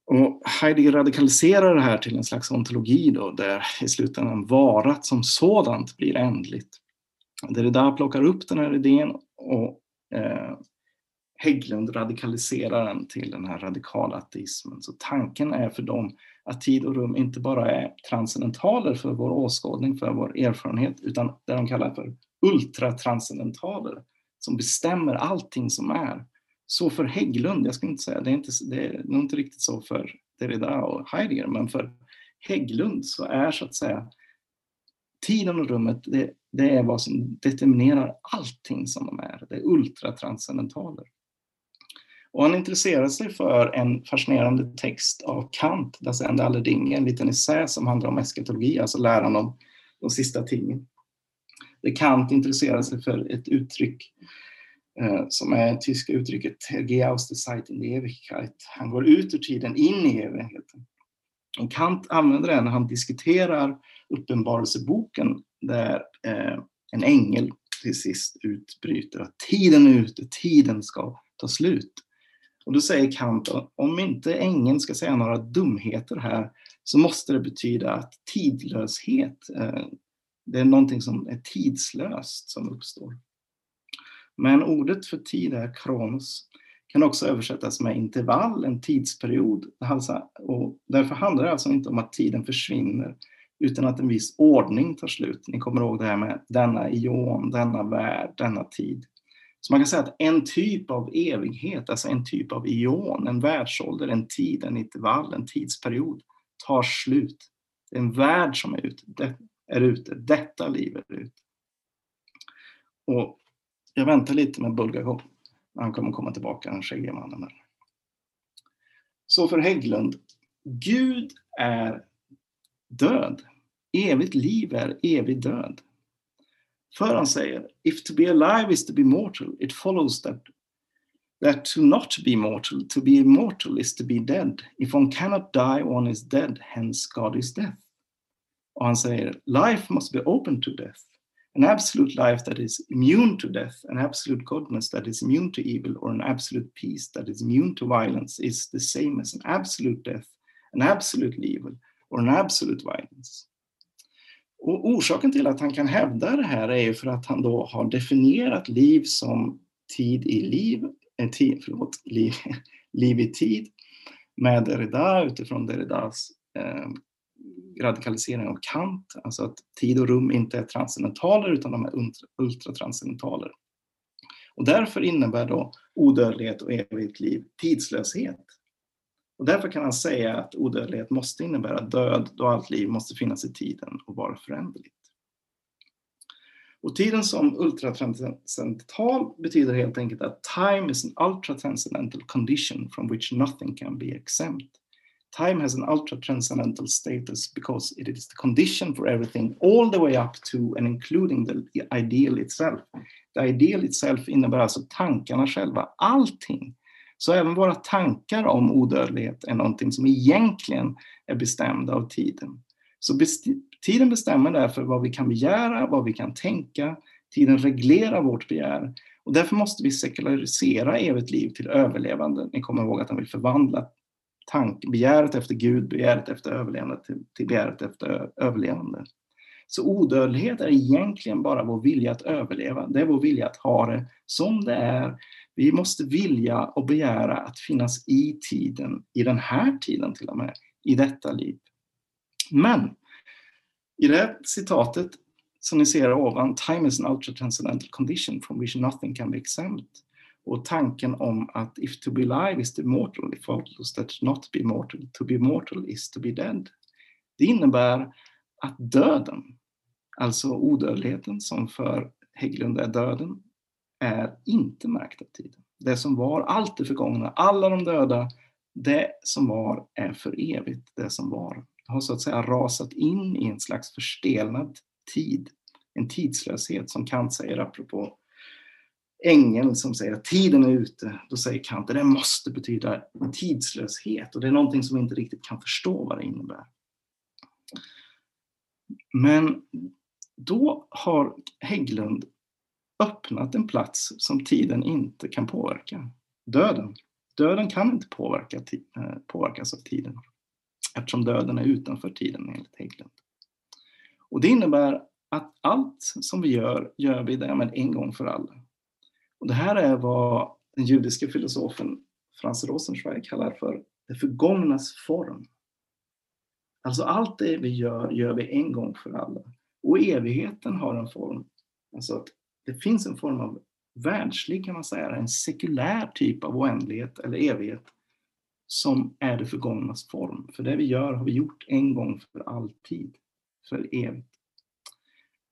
Och Heidegger radikaliserar det här till en slags ontologi då, där i slutändan varat som sådant blir ändligt. Derrida plockar upp den här idén och eh, Hägglund radikaliserar den till den här radikala ateismen. Så tanken är för dem att tid och rum inte bara är transcendentaler för vår åskådning, för vår erfarenhet, utan det de kallar för ultratranscendentaler som bestämmer allting som är. Så för Hägglund, jag ska inte säga, det är, inte, det är nog inte riktigt så för Derrida och Heidegger, men för Hägglund så är så att säga tiden och rummet, det, det är vad som determinerar allting som de är. Det är ultratranscendentaler. Och han intresserar sig för en fascinerande text av Kant, Das Ende aller Dinge, en liten essä som handlar om eskatologi, alltså läran om de sista tingen. Där Kant intresserar sig för ett uttryck eh, som är det tyska uttrycket Geh aus der Zeit in die Ewigkeit. Han går ut ur tiden in i evigheten. Och Kant använder det när han diskuterar Uppenbarelseboken där eh, en ängel till sist utbryter att tiden är ute, tiden ska ta slut. Och då säger Kant att om inte ängeln ska säga några dumheter här så måste det betyda att tidlöshet, eh, det är någonting som är tidslöst som uppstår. Men ordet för tid är kronos, kan också översättas med intervall, en tidsperiod. Och därför handlar det alltså inte om att tiden försvinner utan att en viss ordning tar slut. Ni kommer ihåg det här med denna ion, denna värld, denna tid. Så man kan säga att en typ av evighet, alltså en typ av ion, en världsålder, en tid, en intervall, en tidsperiod tar slut. Det är en värld som är ute, det är ute. detta liv är ute. Och jag väntar lite med Bulgakov. Han kommer komma tillbaka, den skäggiga mannen. Så för Hägglund, Gud är död. Evigt liv är evig död. För säger, if to be alive is to be mortal, it follows that that to not be mortal, to be immortal is to be dead. If one cannot die, one is dead, hence God is death. Och han säger, life must be open to death. An absolute life that is immune to death, an absolute godness that is immune to evil, or an absolute peace that is immune to violence is the same as an absolute death, an absolute evil, or an absolute violence. Och orsaken till att han kan hävda det här är ju för att han då har definierat liv som tid i liv, eh, tid, förlåt, liv, liv i tid med Derrida utifrån Derridas eh, radikalisering av Kant, alltså att tid och rum inte är transcendentaler utan de är ultratranscendentaler. Och därför innebär då odödlighet och evigt liv tidslöshet. Och därför kan han säga att odödlighet måste innebära död då allt liv måste finnas i tiden och vara föränderligt. Och tiden som ultratranscendental betyder helt enkelt att time is an ultratranscendental condition from which nothing can be exempt. Time has an ultratranscendental status because it is the condition for everything all the way up to and including the ideal itself. The ideal itself innebär alltså tankarna själva, allting så även våra tankar om odödlighet är någonting som egentligen är bestämda av tiden. Så best tiden bestämmer därför vad vi kan begära, vad vi kan tänka. Tiden reglerar vårt begär. Och därför måste vi sekularisera evigt liv till överlevande. Ni kommer ihåg att han vill förvandla tank, begäret efter Gud, begäret efter överlevnad till, till begäret efter överlevande. Så odödlighet är egentligen bara vår vilja att överleva. Det är vår vilja att ha det som det är vi måste vilja och begära att finnas i tiden, i den här tiden till och med, i detta liv. Men i det här citatet som ni ser ovan, time is an ultra-transcendental condition from which nothing can be exempt. Och tanken om att if to be alive is to be mortal, if faultless that not be mortal, to be mortal is to be dead. Det innebär att döden, alltså odödligheten som för Hägglund är döden, är inte märkt av tiden. Det som var, allt det förgångna, alla de döda, det som var är för evigt det som var. Det har så att säga rasat in i en slags förstelnad tid, en tidslöshet som Kant säger apropå ängeln som säger att tiden är ute. Då säger Kant att det måste betyda tidslöshet och det är någonting som vi inte riktigt kan förstå vad det innebär. Men då har Hägglund öppnat en plats som tiden inte kan påverka. Döden. Döden kan inte påverka, eh, påverkas av tiden eftersom döden är utanför tiden enligt Hägglund. Och det innebär att allt som vi gör, gör vi därmed en gång för alla. Och det här är vad den judiska filosofen Franz Rosenzweig kallar för det förgångnas form. Alltså allt det vi gör, gör vi en gång för alla. Och evigheten har en form. Alltså att det finns en form av världslig, kan man säga, en sekulär typ av oändlighet eller evighet som är det förgångnas form. För det vi gör har vi gjort en gång för alltid, för evigt.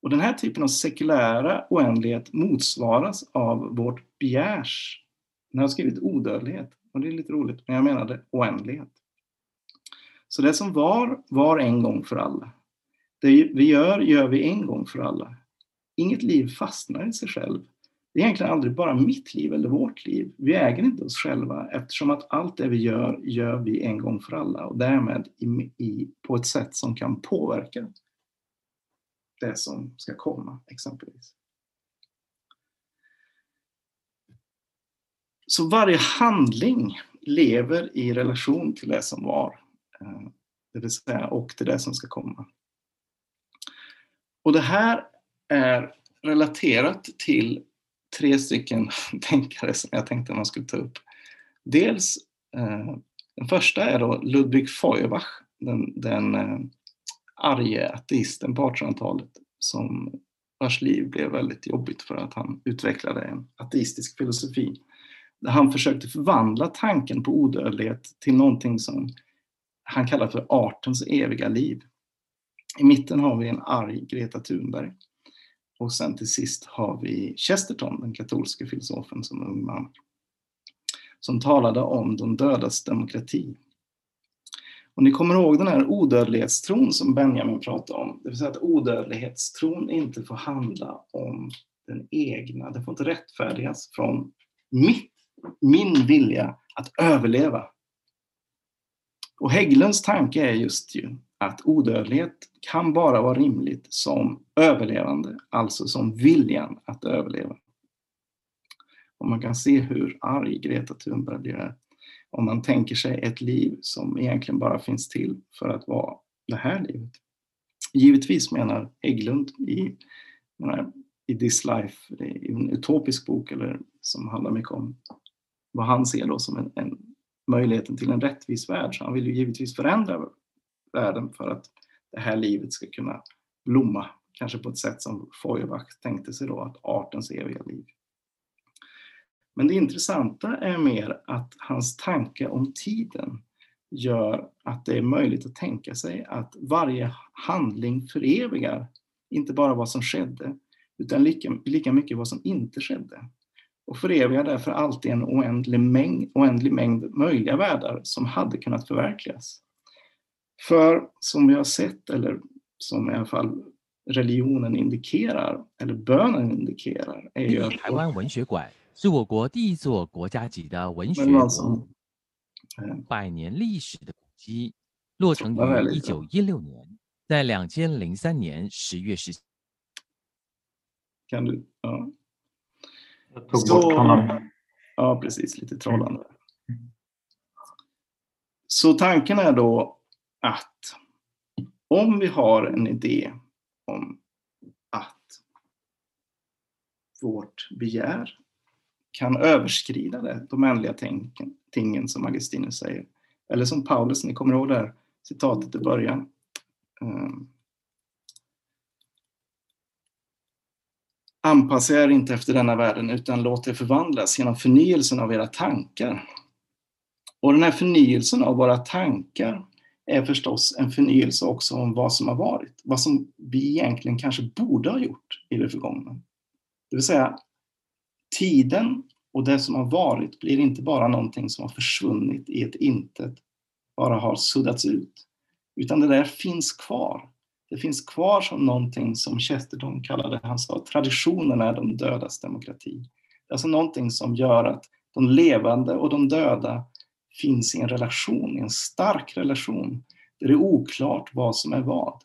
Och den här typen av sekulära oändlighet motsvaras av vårt begärs. Den har skrivit odödlighet, och det är lite roligt, men jag menade oändlighet. Så det som var, var en gång för alla. Det vi gör, gör vi en gång för alla. Inget liv fastnar i sig själv. Det är egentligen aldrig bara mitt liv eller vårt liv. Vi äger inte oss själva eftersom att allt det vi gör, gör vi en gång för alla och därmed i, i, på ett sätt som kan påverka det som ska komma exempelvis. Så varje handling lever i relation till det som var, eh, det vill säga och till det som ska komma. Och det här är relaterat till tre stycken tänkare som jag tänkte man skulle ta upp. Dels, eh, den första är då Ludwig Feuerbach, den, den eh, arge ateisten på 1800-talet som vars liv blev väldigt jobbigt för att han utvecklade en ateistisk filosofi. Där han försökte förvandla tanken på odödlighet till någonting som han kallar för artens eviga liv. I mitten har vi en arg Greta Thunberg. Och sen till sist har vi Chesterton, den katolske filosofen som ung man, som talade om de dödas demokrati. Och ni kommer ihåg den här odödlighetstron som Benjamin pratade om, det vill säga att odödlighetstron inte får handla om den egna, Den får inte rättfärdigas från mitt, min vilja att överleva. Och Hägglunds tanke är just ju att odödlighet kan bara vara rimligt som överlevande, alltså som viljan att överleva. Och man kan se hur arg Greta Thunberg blir här. Om man tänker sig ett liv som egentligen bara finns till för att vara det här livet. Givetvis menar Hägglund i, menar, i This Life, i en utopisk bok eller, som handlar mycket om vad han ser då som en, en möjligheten till en rättvis värld. Så han vill ju givetvis förändra världen för att det här livet ska kunna blomma, kanske på ett sätt som Feuerbach tänkte sig då, att artens eviga liv. Men det intressanta är mer att hans tanke om tiden gör att det är möjligt att tänka sig att varje handling förevigar inte bara vad som skedde, utan lika, lika mycket vad som inte skedde. Och förevigar därför alltid en oändlig mängd, oändlig mängd möjliga världar som hade kunnat förverkligas. För som vi har sett, eller som i alla fall religionen indikerar, eller bönen indikerar, är ju att... 是我国第一座国家级的文学百年历史的古迹，落成于一九一六年，在两千零三年十月十。Kan du? Ja. Jag tog Så, bort honom. Ja, precis. Lite trollande. Så tanken är då att om vi har en idé om att vårt begär kan överskrida det, de ändliga tingen som Augustinus säger. Eller som Paulus, ni kommer ihåg där, citatet i början. Um, Anpassa er inte efter denna världen utan låt er förvandlas genom förnyelsen av era tankar. Och den här förnyelsen av våra tankar är förstås en förnyelse också om vad som har varit. Vad som vi egentligen kanske borde ha gjort i det förgångna. Det vill säga, tiden och det som har varit blir inte bara någonting som har försvunnit i ett intet, bara har suddats ut. Utan det där finns kvar. Det finns kvar som någonting som Chesterton kallade, han sa, traditionen är de dödas demokrati. Det är alltså någonting som gör att de levande och de döda finns i en relation, i en stark relation, där det är oklart vad som är vad.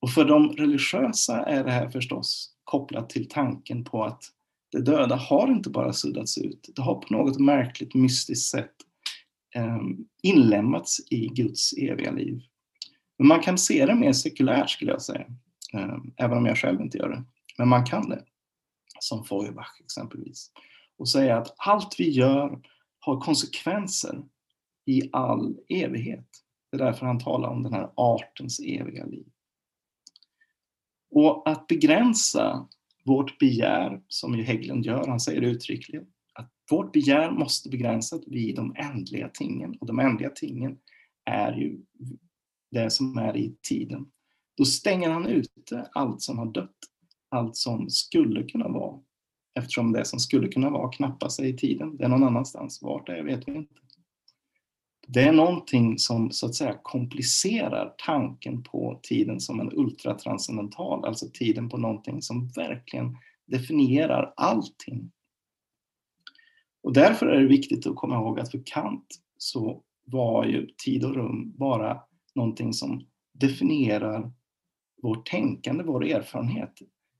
Och för de religiösa är det här förstås kopplat till tanken på att det döda har inte bara suddats ut, det har på något märkligt mystiskt sätt eh, inlämnats i Guds eviga liv. Men man kan se det mer sekulärt skulle jag säga, eh, även om jag själv inte gör det. Men man kan det, som Feuerbach exempelvis, och säga att allt vi gör har konsekvenser i all evighet. Det är därför han talar om den här artens eviga liv. Och att begränsa vårt begär, som ju Hägglund gör, han säger uttryckligen, att vårt begär måste begränsas vid de ändliga tingen. Och de ändliga tingen är ju det som är i tiden. Då stänger han ute allt som har dött, allt som skulle kunna vara. Eftersom det som skulle kunna vara knappast är i tiden, det är någon annanstans. Vart det är vet vi inte. Det är någonting som så att säga komplicerar tanken på tiden som en ultratranscendental, alltså tiden på någonting som verkligen definierar allting. Och därför är det viktigt att komma ihåg att för Kant så var ju tid och rum bara någonting som definierar vårt tänkande, vår erfarenhet.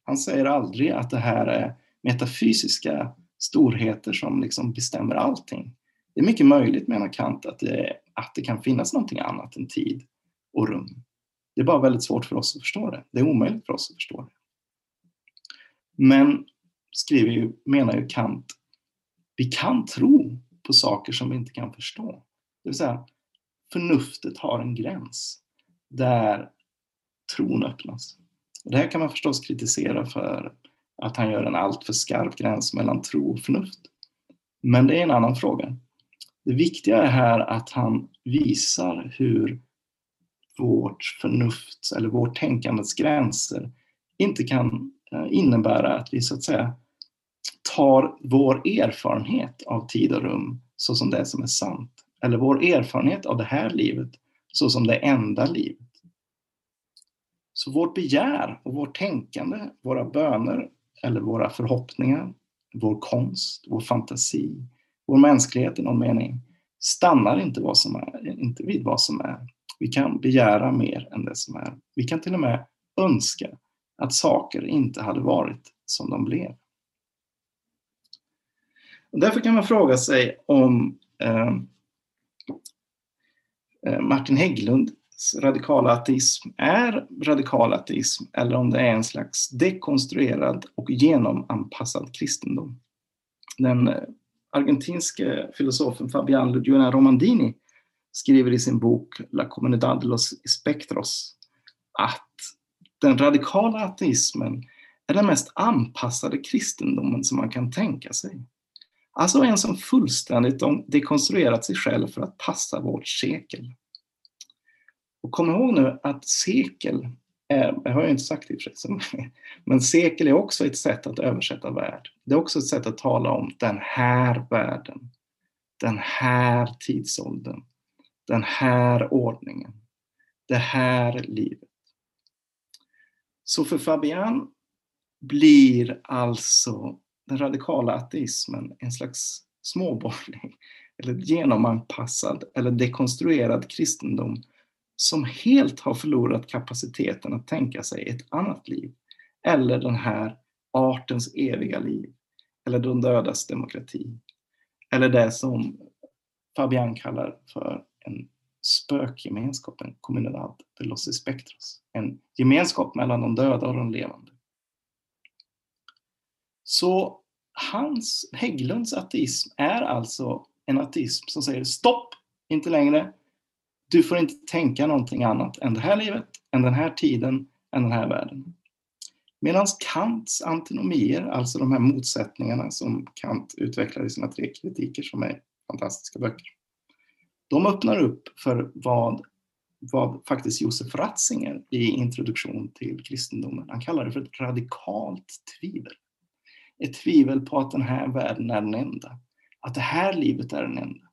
Han säger aldrig att det här är metafysiska storheter som liksom bestämmer allting. Det är mycket möjligt, menar Kant, att det, att det kan finnas någonting annat än tid och rum. Det är bara väldigt svårt för oss att förstå det. Det är omöjligt för oss att förstå det. Men, skriver ju, menar ju Kant, vi kan tro på saker som vi inte kan förstå. Det vill säga, förnuftet har en gräns där tron öppnas. Det här kan man förstås kritisera för att han gör en alltför skarp gräns mellan tro och förnuft. Men det är en annan fråga. Det viktiga är här att han visar hur vårt förnuft eller vårt tänkandets gränser inte kan eh, innebära att vi så att säga tar vår erfarenhet av tid och rum så som det som är sant. Eller vår erfarenhet av det här livet så som det enda livet. Så vårt begär och vårt tänkande, våra böner eller våra förhoppningar, vår konst, vår fantasi, vår mänsklighet i någon mening stannar inte, vad som är, inte vid vad som är. Vi kan begära mer än det som är. Vi kan till och med önska att saker inte hade varit som de blev. Och därför kan man fråga sig om eh, eh Martin Hägglund radikala ateism är radikal ateism eller om det är en slags dekonstruerad och genomanpassad kristendom. Den eh, argentinske filosofen Fabian Ludjuana Romandini skriver i sin bok La Comunidad de los Espectros att den radikala ateismen är den mest anpassade kristendomen som man kan tänka sig. Alltså en som fullständigt dekonstruerat sig själv för att passa vårt sekel. Och kom ihåg nu att sekel, är, det har jag inte sagt i och för sig, men sekel är också ett sätt att översätta värld. Det är också ett sätt att tala om den här världen, den här tidsåldern, den här ordningen, det här livet. Så för Fabian blir alltså den radikala ateismen en slags småborgerlig eller genomanpassad eller dekonstruerad kristendom som helt har förlorat kapaciteten att tänka sig ett annat liv. Eller den här artens eviga liv. Eller de dödas demokrati. Eller det som Fabian kallar för en spökgemenskap, en comunidad de los espectros. En gemenskap mellan de döda och de levande. Så hans, Hägglunds ateism är alltså en ateism som säger stopp, inte längre, du får inte tänka någonting annat än det här livet, än den här tiden, än den här världen. Medan Kants antinomier, alltså de här motsättningarna som Kant utvecklar i sina tre kritiker som är fantastiska böcker, de öppnar upp för vad, vad faktiskt Josef Ratzinger i introduktion till kristendomen, han kallar det för ett radikalt tvivel. Ett tvivel på att den här världen är den enda, att det här livet är den enda.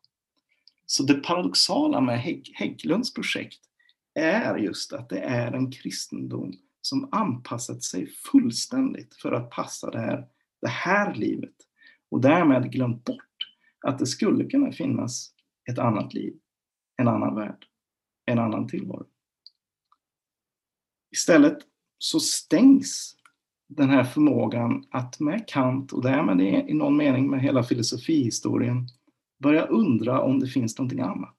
Så det paradoxala med Hägglunds projekt är just att det är en kristendom som anpassat sig fullständigt för att passa det här, det här livet och därmed glömt bort att det skulle kunna finnas ett annat liv, en annan värld, en annan tillvaro. Istället så stängs den här förmågan att med Kant och därmed i någon mening med hela filosofihistorien börja undra om det finns någonting annat.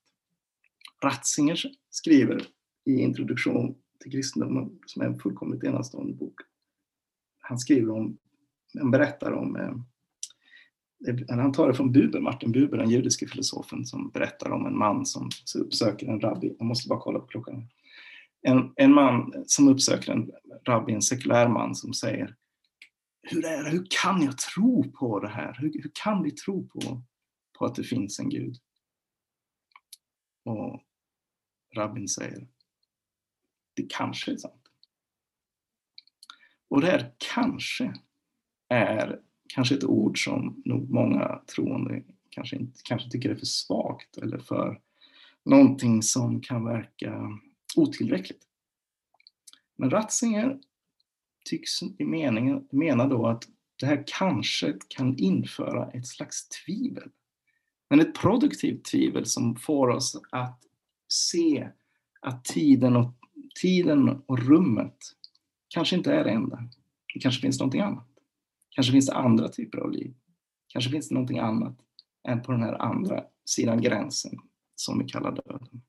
Ratzinger skriver i introduktion till kristendomen som är en fullkomligt enastående bok. Han skriver om, han berättar om, eh, han tar det från Buber, Martin Buber, den judiske filosofen som berättar om en man som uppsöker en rabbi, jag måste bara kolla på klockan. En, en man som uppsöker en rabbi, en sekulär man som säger hur är det, hur kan jag tro på det här? Hur, hur kan vi tro på, på att det finns en Gud? Och rabbin säger det kanske är sant. Och det här kanske är kanske ett ord som nog många troende kanske, inte, kanske tycker är för svagt eller för någonting som kan verka otillräckligt. Men Ratzinger tycks i meningen, mena då att det här kanske kan införa ett slags tvivel. Men ett produktivt tvivel som får oss att se att tiden och tiden och rummet kanske inte är det enda. Det kanske finns någonting annat. Kanske finns det andra typer av liv. Kanske finns det någonting annat än på den här andra sidan gränsen som vi kallar döden.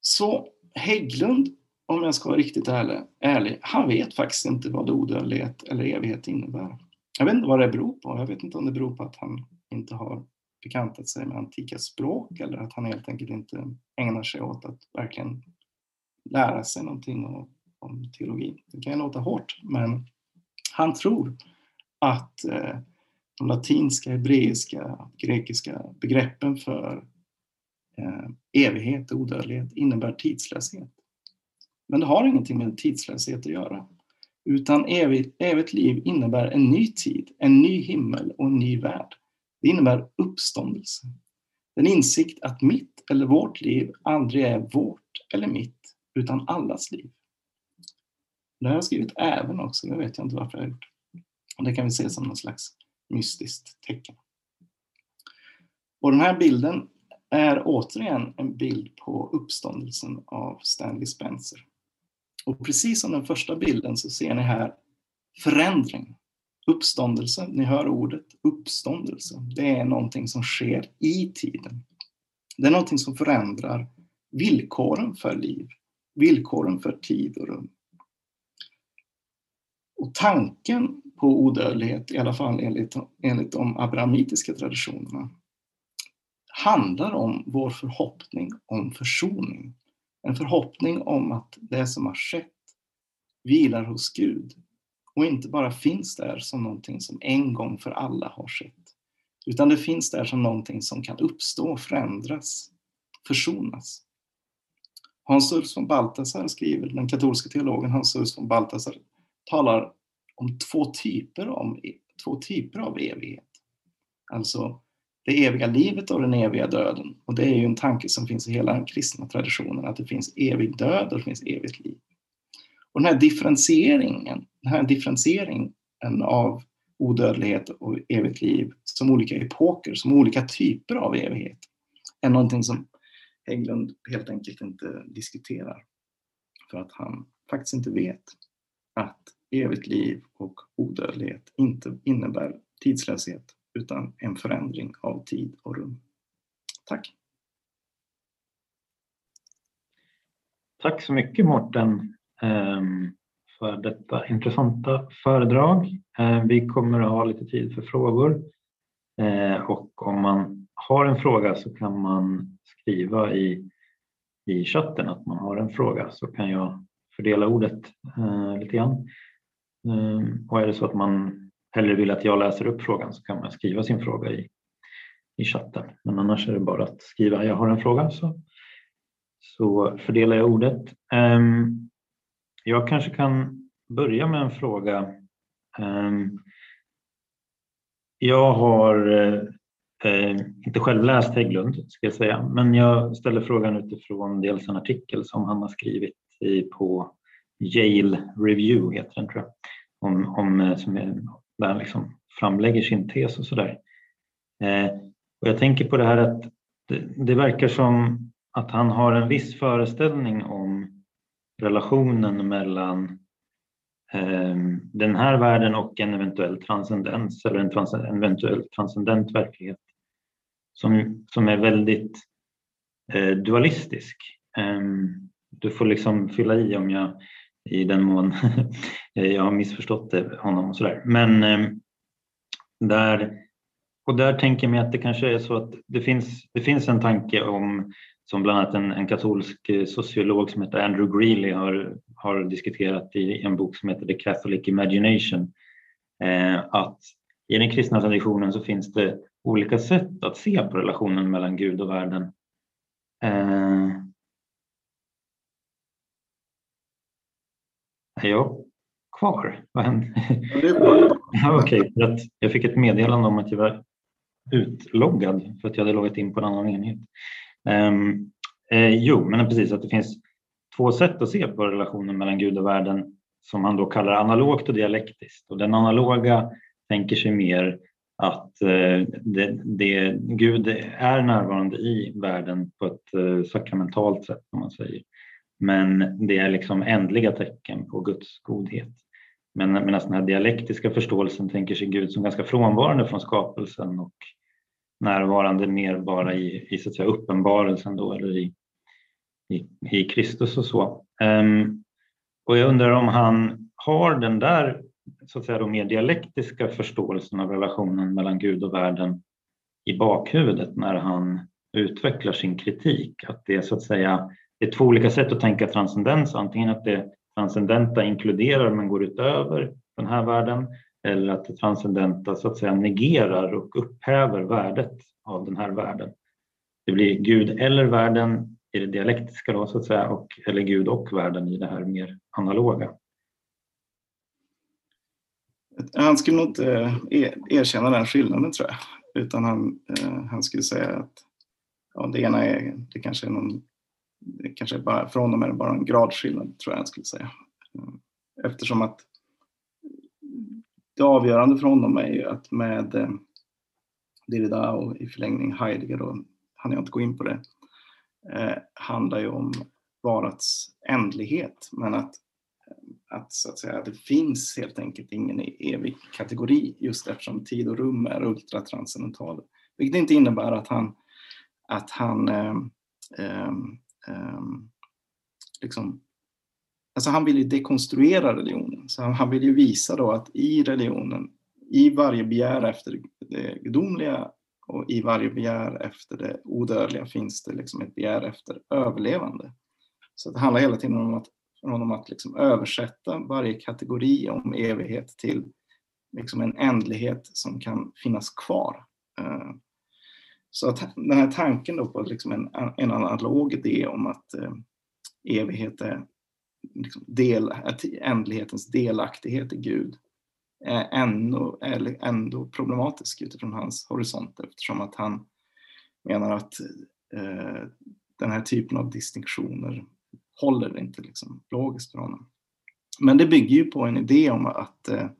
Så Hägglund, om jag ska vara riktigt ärlig, ärlig, han vet faktiskt inte vad odödlighet eller evighet innebär. Jag vet inte vad det beror på. Jag vet inte om det beror på att han inte har bekantat sig med antika språk eller att han helt enkelt inte ägnar sig åt att verkligen lära sig någonting om, om teologi. Det kan ju låta hårt, men han tror att eh, de latinska, hebreiska, grekiska begreppen för eh, evighet och odödlighet innebär tidslöshet. Men det har ingenting med tidslöshet att göra. Utan evigt, evigt liv innebär en ny tid, en ny himmel och en ny värld. Det innebär uppståndelse. Den insikt att mitt eller vårt liv aldrig är vårt eller mitt, utan allas liv. Det har jag skrivit även också, det vet jag inte varför jag har gjort. Det kan vi se som någon slags mystiskt tecken. Och den här bilden är återigen en bild på uppståndelsen av Stanley Spencer. Och precis som den första bilden så ser ni här förändring. Uppståndelse, ni hör ordet uppståndelse. Det är någonting som sker i tiden. Det är någonting som förändrar villkoren för liv, villkoren för tid och rum. Och tanken på odödlighet, i alla fall enligt, enligt de abrahamitiska traditionerna, handlar om vår förhoppning om försoning. En förhoppning om att det som har skett vilar hos Gud och inte bara finns där som någonting som en gång för alla har skett. Utan det finns där som någonting som kan uppstå, förändras, försonas. Hans Urs von Balthasar skriver, den katolska teologen Hans Urs von Balthasar talar om två typer, om, två typer av evighet. Alltså det eviga livet och den eviga döden. Och det är ju en tanke som finns i hela den kristna traditionen, att det finns evig död och det finns evigt liv. Och den här differentieringen, den här differentieringen av odödlighet och evigt liv som olika epoker, som olika typer av evighet, är någonting som Hägglund helt enkelt inte diskuterar. För att han faktiskt inte vet att evigt liv och odödlighet inte innebär tidslöshet utan en förändring av tid och rum. Tack! Tack så mycket Mårten ehm, för detta intressanta föredrag. Ehm, vi kommer att ha lite tid för frågor ehm, och om man har en fråga så kan man skriva i, i chatten att man har en fråga så kan jag fördela ordet eh, lite grann. Och är det så att man hellre vill att jag läser upp frågan så kan man skriva sin fråga i, i chatten. Men annars är det bara att skriva jag har en fråga så, så fördelar jag ordet. Um, jag kanske kan börja med en fråga. Um, jag har eh, inte själv läst Hägglund ska jag säga, men jag ställer frågan utifrån dels en artikel som han har skrivit i, på Yale Review, heter den tror jag, om, om, eh, som är där han liksom framlägger sin tes och sådär. Eh, och jag tänker på det här att det, det, verkar som att han har en viss föreställning om relationen mellan eh, den här världen och en eventuell transcendens eller en, trans, en eventuell transcendent verklighet som, som är väldigt eh, dualistisk. Eh, du får liksom fylla i om jag i den mån jag har missförstått det, honom och sådär. Men eh, där, och där tänker jag mig att det kanske är så att det finns, det finns en tanke om som bland annat en, en katolsk eh, sociolog som heter Andrew Greeley har, har diskuterat i en bok som heter The Catholic Imagination. Eh, att i den kristna traditionen så finns det olika sätt att se på relationen mellan Gud och världen. Eh, Är jag kvar? Vad hände? Okej, okay, jag fick ett meddelande om att jag var utloggad för att jag hade loggat in på en annan enhet. Um, eh, jo, men precis att det finns två sätt att se på relationen mellan Gud och världen som han då kallar analogt och dialektiskt. Och den analoga tänker sig mer att eh, det, det, Gud är närvarande i världen på ett eh, sakramentalt sätt, om man säger. Men det är liksom ändliga tecken på Guds godhet. Men medan alltså den här dialektiska förståelsen tänker sig Gud som ganska frånvarande från skapelsen och närvarande mer bara i, i så att säga, uppenbarelsen då, eller i, i, i Kristus och så. Um, och jag undrar om han har den där så att säga, då mer dialektiska förståelsen av relationen mellan Gud och världen i bakhuvudet när han utvecklar sin kritik. Att det så att säga det är två olika sätt att tänka transcendens, antingen att det transcendenta inkluderar men går utöver den här världen eller att det transcendenta så att säga negerar och upphäver värdet av den här världen. Det blir Gud eller världen i det dialektiska då, så att säga, och, eller Gud och världen i det här mer analoga. Han skulle nog inte eh, e-, erkänna den skillnaden tror jag, utan han, eh, han skulle säga att ja, det ena är, det kanske är någon det kanske bara, för honom är det bara en gradskillnad tror jag jag skulle säga. Eftersom att det avgörande för honom är ju att med eh, Derrida och i förlängning Heidegger, då hann jag inte gå in på det, eh, handlar ju om varats ändlighet. Men att, att, så att säga, det finns helt enkelt ingen e-, evig kategori just eftersom tid och rum är ultratranscendentala. Vilket inte innebär att han, att han eh, eh, Ehm, liksom, alltså han vill ju dekonstruera religionen. Så han, han vill ju visa då att i religionen, i varje begär efter det gudomliga och i varje begär efter det odödliga finns det liksom ett begär efter överlevande. Så det handlar hela tiden om att, om att liksom översätta varje kategori om evighet till liksom en ändlighet som kan finnas kvar. Ehm, så att den här tanken då på liksom en, en analog idé om att eh, evighet är liksom del, att ändlighetens delaktighet i Gud är ändå, är ändå problematisk utifrån hans horisont eftersom att han menar att eh, den här typen av distinktioner håller inte liksom logiskt för honom. Men det bygger ju på en idé om att eh,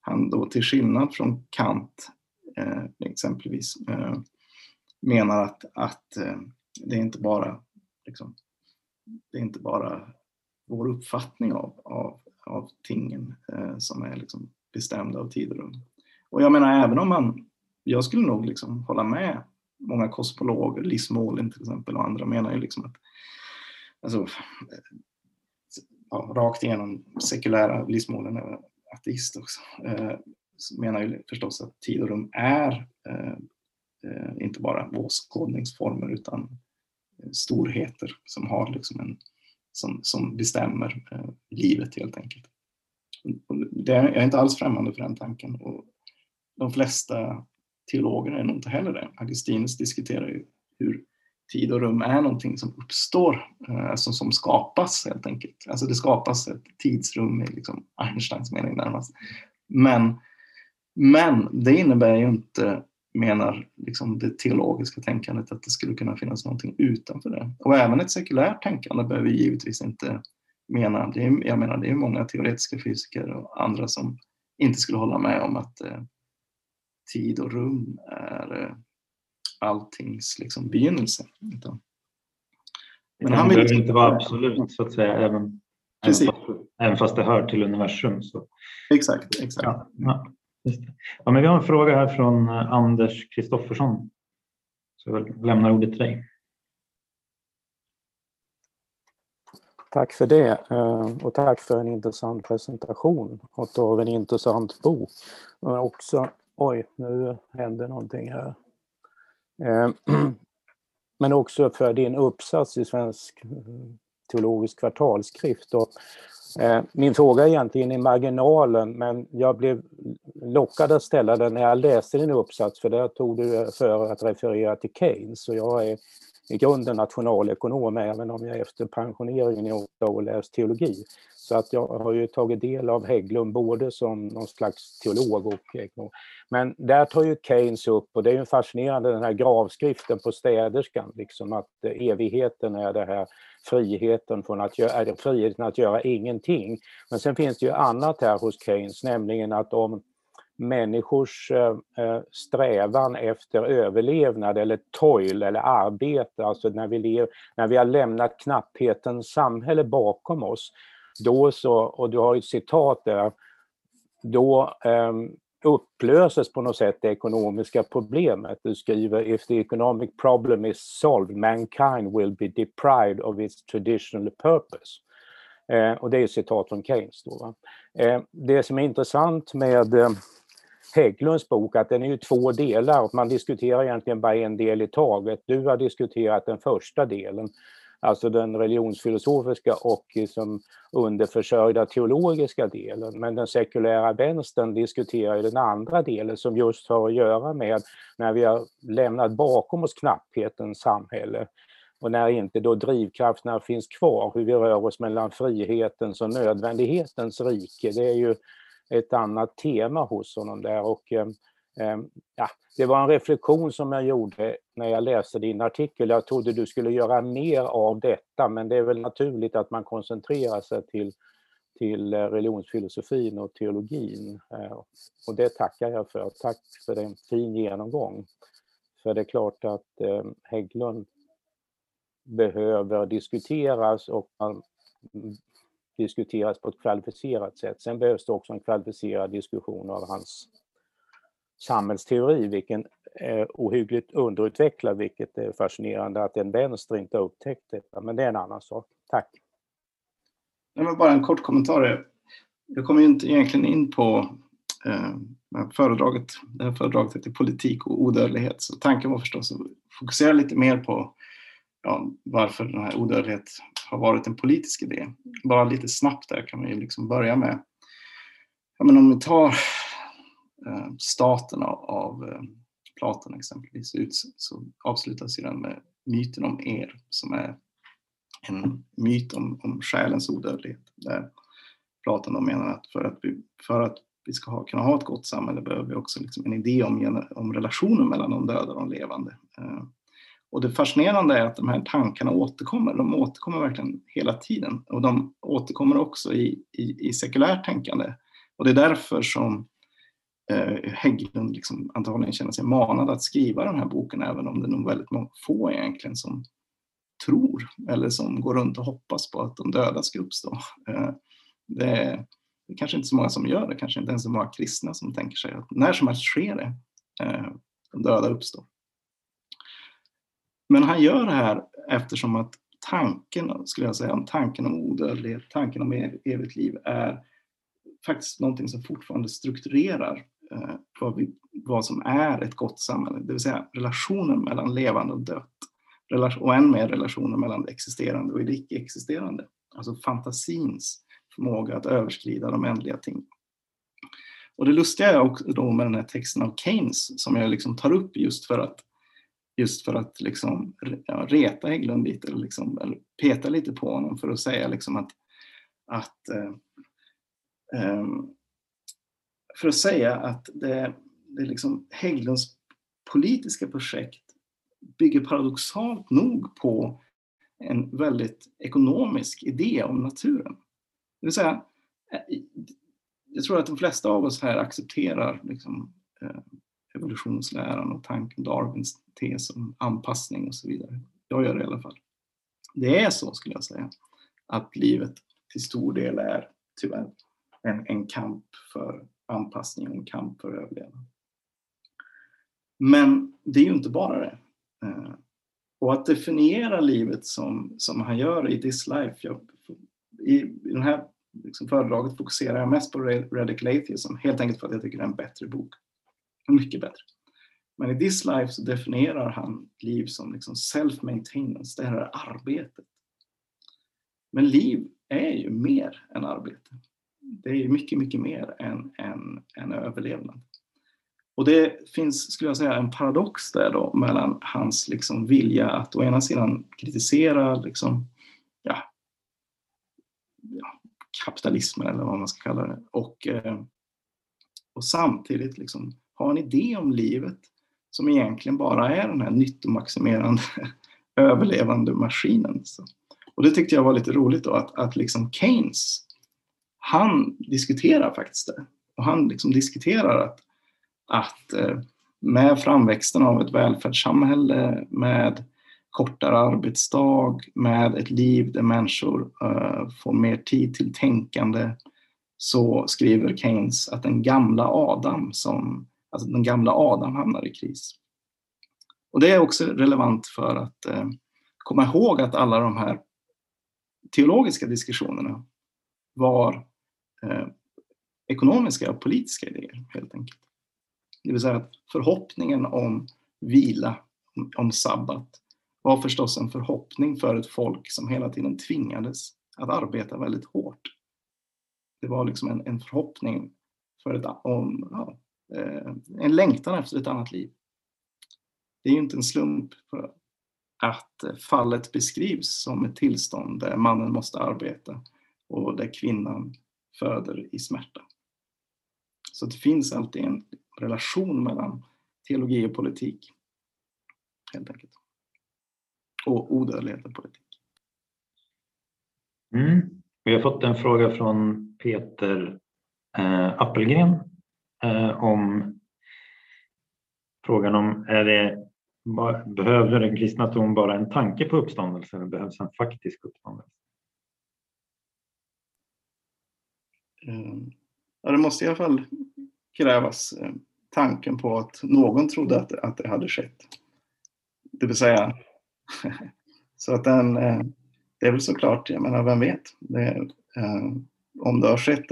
han då till skillnad från Kant eh, exempelvis eh, menar att, att eh, det är inte bara liksom, det är inte bara vår uppfattning av, av, av tingen eh, som är liksom bestämda av tid och rum. Och jag menar även om man, jag skulle nog liksom hålla med många kosmologer, Liz Molin till exempel och andra menar ju liksom att alltså, ja, rakt igenom sekulära, Liz Molin är ateist också, eh, menar ju förstås att tid och rum är eh, Eh, inte bara åskådningsformer utan eh, storheter som har liksom en som, som bestämmer eh, livet helt enkelt. Det, jag är inte alls främmande för den tanken och de flesta teologer är nog inte heller det. Augustinus diskuterar ju hur tid och rum är någonting som uppstår, eh, alltså som skapas helt enkelt. Alltså det skapas ett tidsrum i liksom Einsteins mening närmast. Men, men det innebär ju inte, menar liksom det teologiska tänkandet, att det skulle kunna finnas någonting utanför det. Och även ett sekulärt tänkande behöver givetvis inte mena, det är, jag menar det är många teoretiska fysiker och andra som inte skulle hålla med om att eh, tid och rum är eh, alltings liksom, begynnelse. Utan, men han behöver inte vara absolut så att säga, även, även, fast, även fast det hör till universum. Så. Exakt, exakt. Ja, ja, ja, men vi har en fråga här från eh, Anders Kristoffersson. Så jag lämnar ordet till dig. Tack för det eh, och tack för en intressant presentation och av en intressant bok. också, oj, nu händer någonting här. Eh, men också för din uppsats i Svensk teologisk kvartalsskrift. Och, Eh, min fråga är egentligen i marginalen, men jag blev lockad att ställa den när jag läste din uppsats, för där tog du för att referera till Keynes. Och jag är i grunden nationalekonom, även om jag efter pensioneringen i åtta år läst teologi. Så att jag har ju tagit del av Hägglund både som någon slags teolog och ekonom. Men där tar ju Keynes upp, och det är ju fascinerande den här gravskriften på städerskan, liksom att eh, evigheten är det här friheten, från att göra, är friheten att göra ingenting. Men sen finns det ju annat här hos Keynes, nämligen att om människors eh, eh, strävan efter överlevnad eller toil eller arbete, alltså när vi, lever, när vi har lämnat knapphetens samhälle bakom oss, då så, och du har ett citat där, då eh, upplöses på något sätt det ekonomiska problemet. Du skriver “If the economic problem is solved, mankind will be deprived of its traditional purpose”. Eh, och det är ett citat från Keynes. Då, eh, det som är intressant med eh, Hägglunds bok att den är ju två delar och man diskuterar egentligen bara en del i taget. Du har diskuterat den första delen alltså den religionsfilosofiska och liksom underförsörjda teologiska delen. Men den sekulära vänstern diskuterar den andra delen som just har att göra med när vi har lämnat bakom oss knapphetens samhälle och när inte då drivkrafterna finns kvar, hur vi rör oss mellan frihetens och nödvändighetens rike. Det är ju ett annat tema hos honom där och eh, Ehm, ja, det var en reflektion som jag gjorde när jag läste din artikel. Jag trodde du skulle göra mer av detta, men det är väl naturligt att man koncentrerar sig till, till eh, religionsfilosofin och teologin. Ehm, och det tackar jag för. Tack för en fin genomgång. För det är klart att ehm, Hägglund behöver diskuteras och diskuteras på ett kvalificerat sätt. Sen behövs det också en kvalificerad diskussion av hans samhällsteori, vilken är ohyggligt underutvecklad, vilket är fascinerande att en vänster inte har upptäckt detta. Men det är en annan sak. Tack. Det var bara en kort kommentar. Jag kommer ju inte egentligen in på eh, föredraget. Det här föredraget heter Politik och odödlighet. Så tanken var förstås att fokusera lite mer på ja, varför den här odödlighet har varit en politisk idé. Bara lite snabbt där kan vi liksom börja med. Ja, men om vi tar Eh, staten av av eh, Platon exempelvis så avslutas den med myten om er som är en myt om, om själens odödlighet. Där Platon då menar att för att vi, för att vi ska ha, kunna ha ett gott samhälle behöver vi också liksom en idé om, om relationen mellan de döda och de levande. Eh, och det fascinerande är att de här tankarna återkommer. De återkommer verkligen hela tiden och de återkommer också i, i, i sekulärt tänkande. Och det är därför som eh, Hägglund liksom antagligen känner sig manad att skriva den här boken även om det är nog väldigt få egentligen som tror eller som går runt och hoppas på att de döda ska uppstå. Eh, det, är, det är kanske inte så många som gör det, kanske inte ens så många kristna som tänker sig att när som helst sker det, eh, de döda uppstår. Men han gör det här eftersom att tanken, skulle jag säga, tanken om odödlighet, tanken om evigt liv är faktiskt någonting som fortfarande strukturerar Eh, vad vi vad som är ett gott samhälle, det vill säga relationen mellan levande och dött. Och än mer relationen mellan det existerande och det icke-existerande. Alltså fantasins förmåga att överskrida de ändliga ting. Och det lustiga är också då med den här texten av Keynes som jag liksom tar upp just för att just för att liksom, reta Hägglund lite eller, liksom, eller peta lite på honom för att säga liksom att, att eh, eh, för att säga att det, det liksom Hägglunds politiska projekt bygger paradoxalt nog på en väldigt ekonomisk idé om naturen. Det vill säga, eh, jag tror att de flesta av oss här accepterar liksom, eh, evolutionsläran och tanken Darwins tes om anpassning och så vidare. Jag gör det i alla fall. Det är så skulle jag säga, att livet till stor del är tyvärr en, en kamp för anpassning och en kamp för överlevnad. Men det är ju inte bara det. Eh, och att definiera livet som, som han gör i This Life, jag, i, i den här liksom föredraget fokuserar jag mest på Radical Atheism, helt enkelt för att jag tycker det är en bättre bok. Mycket bättre. Men i This Life så definierar han liv som liksom self-maintenance, det här arbetet. Men liv är ju mer än arbete. Det är ju mycket, mycket mer än, än, än överlevnad. Och det finns, skulle jag säga, en paradox där då mellan hans liksom vilja att å ena sidan kritisera liksom, ja, ja, kapitalismen eller vad man ska kalla det och, eh, och samtidigt liksom ha en idé om livet som egentligen bara är den här nyttomaximerande överlevande maskinen. Så. Och det tyckte jag var lite roligt då att, att liksom Keynes, han diskuterar faktiskt det. Och han liksom diskuterar att, att eh, med framväxten av ett välfärdssamhälle, med kortare arbetsdag, med ett liv där människor eh, får mer tid till tänkande, så skriver Keynes att den gamla Adam som Alltså den gamla Adam hamnar i kris. Och det är också relevant för att eh, komma ihåg att alla de här teologiska diskussionerna var eh, ekonomiska och politiska idéer helt enkelt. Det vill säga att förhoppningen om vila, om, om sabbat, var förstås en förhoppning för ett folk som hela tiden tvingades att arbeta väldigt hårt. Det var liksom en, en förhoppning för ett, om, ja, Eh, en längtan efter ett annat liv. Det är ju inte en slump att fallet beskrivs som ett tillstånd där mannen måste arbeta och där kvinnan föder i smärta. Så det finns alltid en relation mellan teologi och politik. Helt enkelt. Och odödlighet och politik. Mm. Vi har fått en fråga från Peter eh, Appelgren eh, om frågan om är det, behöver den kristna tron bara en tanke på uppståndelsen, eller behövs en faktisk uppståndelse? Mm. Ehm, ja, det måste i alla fall krävas eh, tanken på att någon trodde att, att det hade skett. Det vill säga, så att den, eh, det är väl såklart, jag menar vem vet, det, eh, om det har skett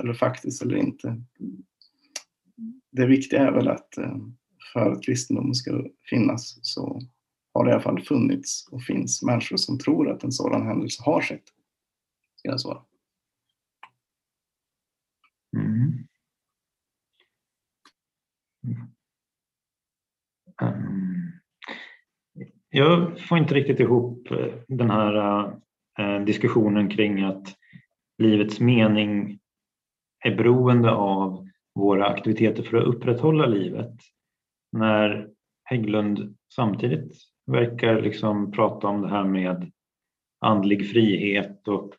eller faktiskt eller inte, det viktiga är väl att eh, för att kristendomen ska finnas så har det i alla fall funnits och finns människor som tror att en sådan händelse har skett. Ska jag svara. Mm. Um, Ehm, jag får inte riktigt ihop eh, den här eh, diskussionen kring att livets mening är beroende av våra aktiviteter för att upprätthålla livet. När Hägglund samtidigt verkar liksom prata om det här med andlig frihet och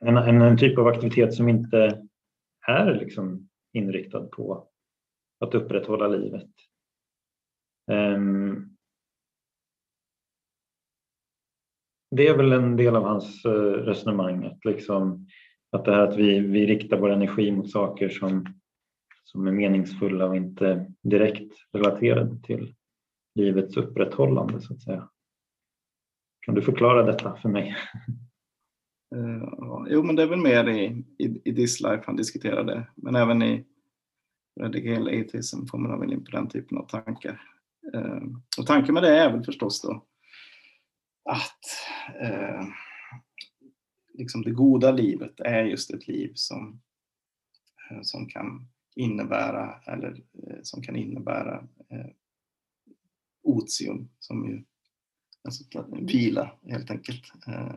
en, en, en typ av aktivitet som inte är liksom inriktad på att upprätthålla livet. Um, det är väl en del av hans eh, resonemang att liksom att det här att vi, vi riktar vår energi mot saker som, som är meningsfulla och inte direkt relaterade till livets upprätthållande så att säga. Kan du förklara detta för mig? Uh, jo, men det är väl mer i, i, i This Life han diskuterade, men även i radical atheism får man väl in på den typen av tankar. Eh, och tanken med det är väl förstås då att eh, liksom det goda livet är just ett liv som, eh, som kan innebära, eller eh, som kan innebära eh, otium, som ju alltså vila helt enkelt. Eh,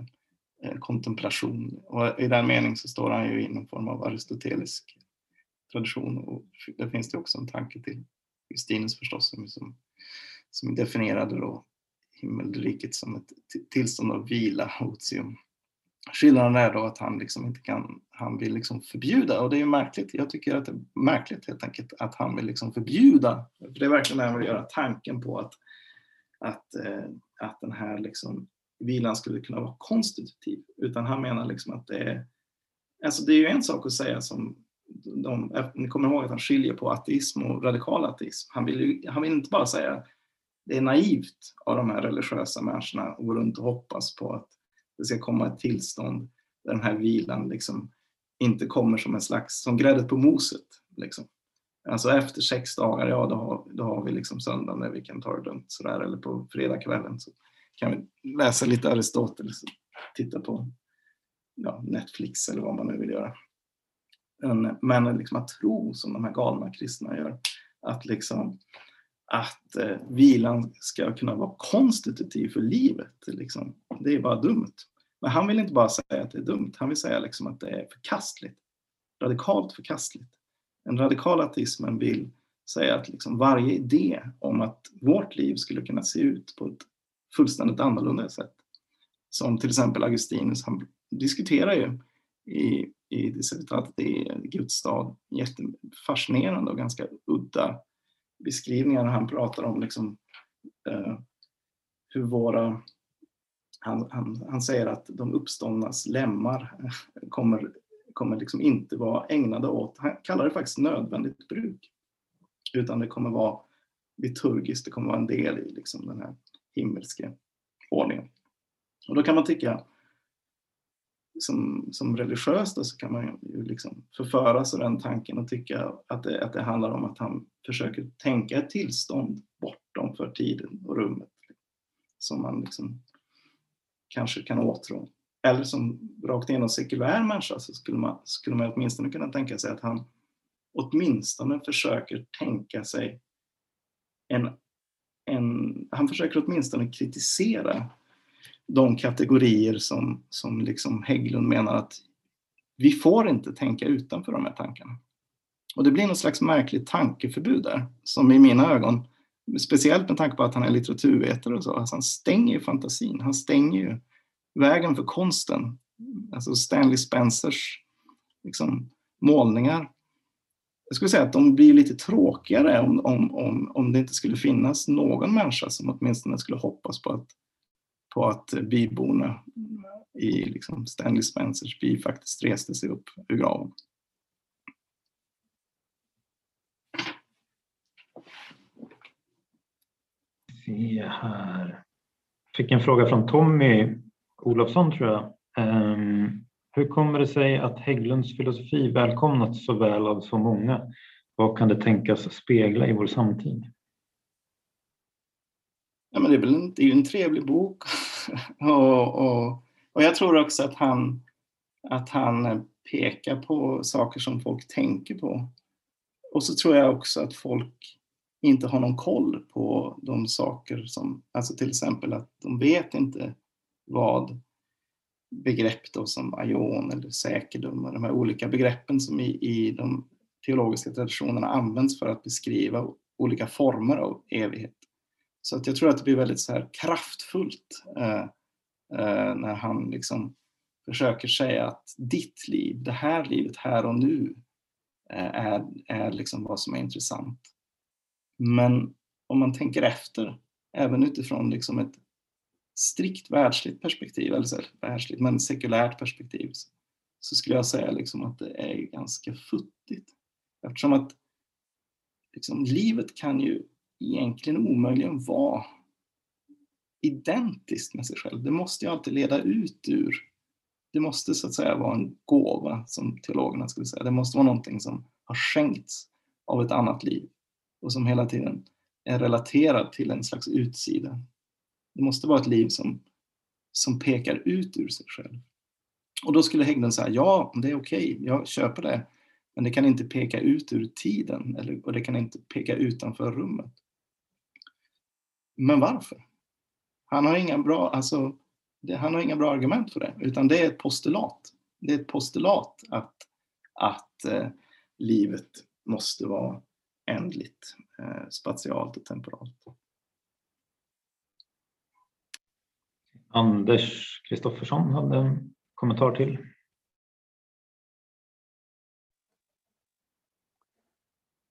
kontemplation. Och i den meningen så står han ju i någon form av aristotelisk tradition och där finns det också en tanke till Justinus förstås som, som, som definierade då himmelriket som ett tillstånd av vila, otium. Skillnaden är då att han liksom inte kan, han vill liksom förbjuda och det är ju märkligt. Jag tycker att det är märkligt helt enkelt att han vill liksom förbjuda. För det är verkligen det han vill göra, tanken på att, att, eh, att den här liksom vilan skulle kunna vara konstitutiv. Utan han menar liksom att det är, alltså det är ju en sak att säga som de, ni kommer ihåg att han skiljer på ateism och radikal ateism. Han vill, ju, han vill inte bara säga att det är naivt av de här religiösa människorna att gå runt och hoppas på att det ska komma ett tillstånd där den här vilan liksom inte kommer som en slags, som grädde på moset. Liksom. Alltså efter sex dagar, ja då har, då har vi liksom söndagen där vi kan ta det lugnt sådär, eller på fredagskvällen så kan vi läsa lite Aristoteles och titta på ja, Netflix eller vad man nu vill göra. Men, men liksom att tro som de här galna kristna gör, att liksom att eh, vilan ska kunna vara konstitutiv för livet. Liksom. Det är bara dumt. Men han vill inte bara säga att det är dumt, han vill säga liksom att det är förkastligt. Radikalt förkastligt. Den radikala ateismen vill säga att liksom varje idé om att vårt liv skulle kunna se ut på ett fullständigt annorlunda sätt. Som till exempel Augustinus, han diskuterar ju i, i Dissertatet är Guds stad, jättefascinerande och ganska udda beskrivningar han pratar om liksom, eh, hur våra han, han, han, säger att de uppståndnas lemmar kommer, kommer liksom inte vara ägnade åt, han kallar det faktiskt nödvändigt bruk, utan det kommer vara liturgiskt, det kommer vara en del i liksom den här himmelska ordningen. Och då kan man tycka, som, som religiös då, så kan man ju liksom förföras av den tanken och tycka att det, att det handlar om att han försöker tänka ett tillstånd bortom för tiden och rummet. Som man liksom kanske kan åtrå. Eller som rakt igenom sekulär människa så skulle man, skulle man åtminstone kunna tänka sig att han åtminstone försöker tänka sig en, en han försöker åtminstone kritisera de kategorier som, som liksom Hägglund menar att vi får inte tänka utanför de här tankarna. Och det blir något slags märkligt tankeförbud där, som i mina ögon, speciellt med tanke på att han är litteraturvetare och så, alltså han stänger ju fantasin, han stänger ju vägen för konsten. Alltså Stanley Spencers liksom, målningar. Jag skulle säga att de blir lite tråkigare om, om, om, om det inte skulle finnas någon människa som åtminstone skulle hoppas på att på att byborna i liksom Stanley Spencers by faktiskt reste sig upp ur graven. Se här. Fick en fråga från Tommy Olofsson tror jag. Um, hur kommer det sig att Hägglunds filosofi välkomnats så väl av så många? Vad kan det tänkas spegla i vår samtid? Ja, men det är väl en, det är en trevlig bok. och, och, och jag tror också att han, att han pekar på saker som folk tänker på. Och så tror jag också att folk inte har någon koll på de saker som, alltså till exempel att de vet inte vad begrepp då som aion eller säkerdom, de här olika begreppen som i, i de teologiska traditionerna används för att beskriva olika former av evighet. Så att jag tror att det blir väldigt så här kraftfullt eh, eh, när han liksom försöker säga att ditt liv, det här livet här och nu eh, är, är liksom vad som är intressant. Men om man tänker efter, även utifrån liksom ett strikt världsligt perspektiv, eller så världsligt, men sekulärt perspektiv, så skulle jag säga liksom att det är ganska futtigt. Eftersom att liksom, livet kan ju egentligen omöjligen vara identiskt med sig själv. Det måste ju alltid leda ut ur, det måste så att säga vara en gåva som teologerna skulle säga. Det måste vara någonting som har skänkts av ett annat liv och som hela tiden är relaterad till en slags utsida. Det måste vara ett liv som, som pekar ut ur sig själv. Och då skulle Hägglund säga, ja, det är okej, okay, jag köper det, men det kan inte peka ut ur tiden eller, och det kan inte peka utanför rummet. Men varför? Han har inga bra, alltså, det, han har inga bra argument för det, utan det är ett postulat. Det är ett postulat att, att eh, livet måste vara ändligt, eh, spatialt och temporalt. Anders Kristoffersson hade en kommentar till.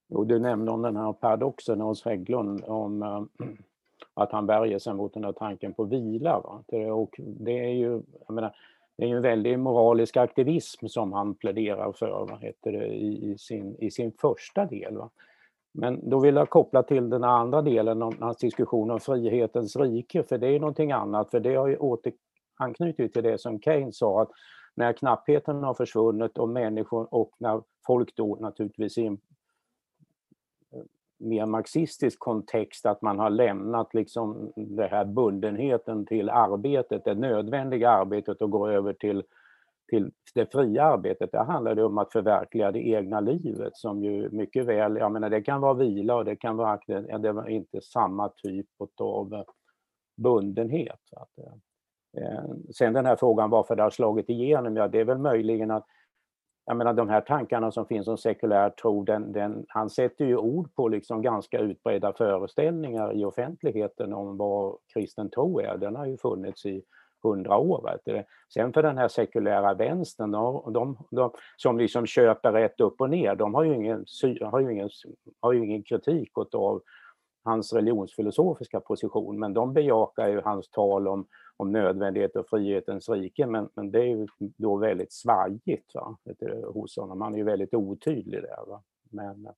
Jo, du nämnde om den här paradoxen hos Hägglund om äh, att han värjer sig mot den här tanken på vila. Va? Det, och det är ju, jag menar, det är ju en väldig moralisk aktivism som han pläderar för vad heter det, i, i, sin, i sin första del. Va? Men då vill jag koppla till den andra delen om hans diskussion om frihetens rike, för det är någonting annat, för det har ju åter till det som Keynes sa, att när knappheten har försvunnit och människor och när folk då naturligtvis i en mer marxistisk kontext att man har lämnat liksom den här bundenheten till arbetet, det nödvändiga arbetet och går över till till det fria arbetet, där handlar det om att förverkliga det egna livet som ju mycket väl, jag menar det kan vara vila och det kan vara det var inte samma typ av bundenhet. Eh, eh, sen den här frågan varför det har slagit igenom, ja det är väl möjligen att jag menar de här tankarna som finns om sekulär tro, den, den, han sätter ju ord på liksom ganska utbredda föreställningar i offentligheten om vad kristen tro är. Den har ju funnits i hundra år. Vet Sen för den här sekulära vänstern, de, de, de, som liksom köper rätt upp och ner, de har ju ingen, har ju ingen, har ju ingen kritik av hans religionsfilosofiska position, men de bejakar ju hans tal om, om nödvändighet och frihetens rike, men, men det är ju då väldigt svajigt va, hos honom. Han är ju väldigt otydlig där. Va? Men,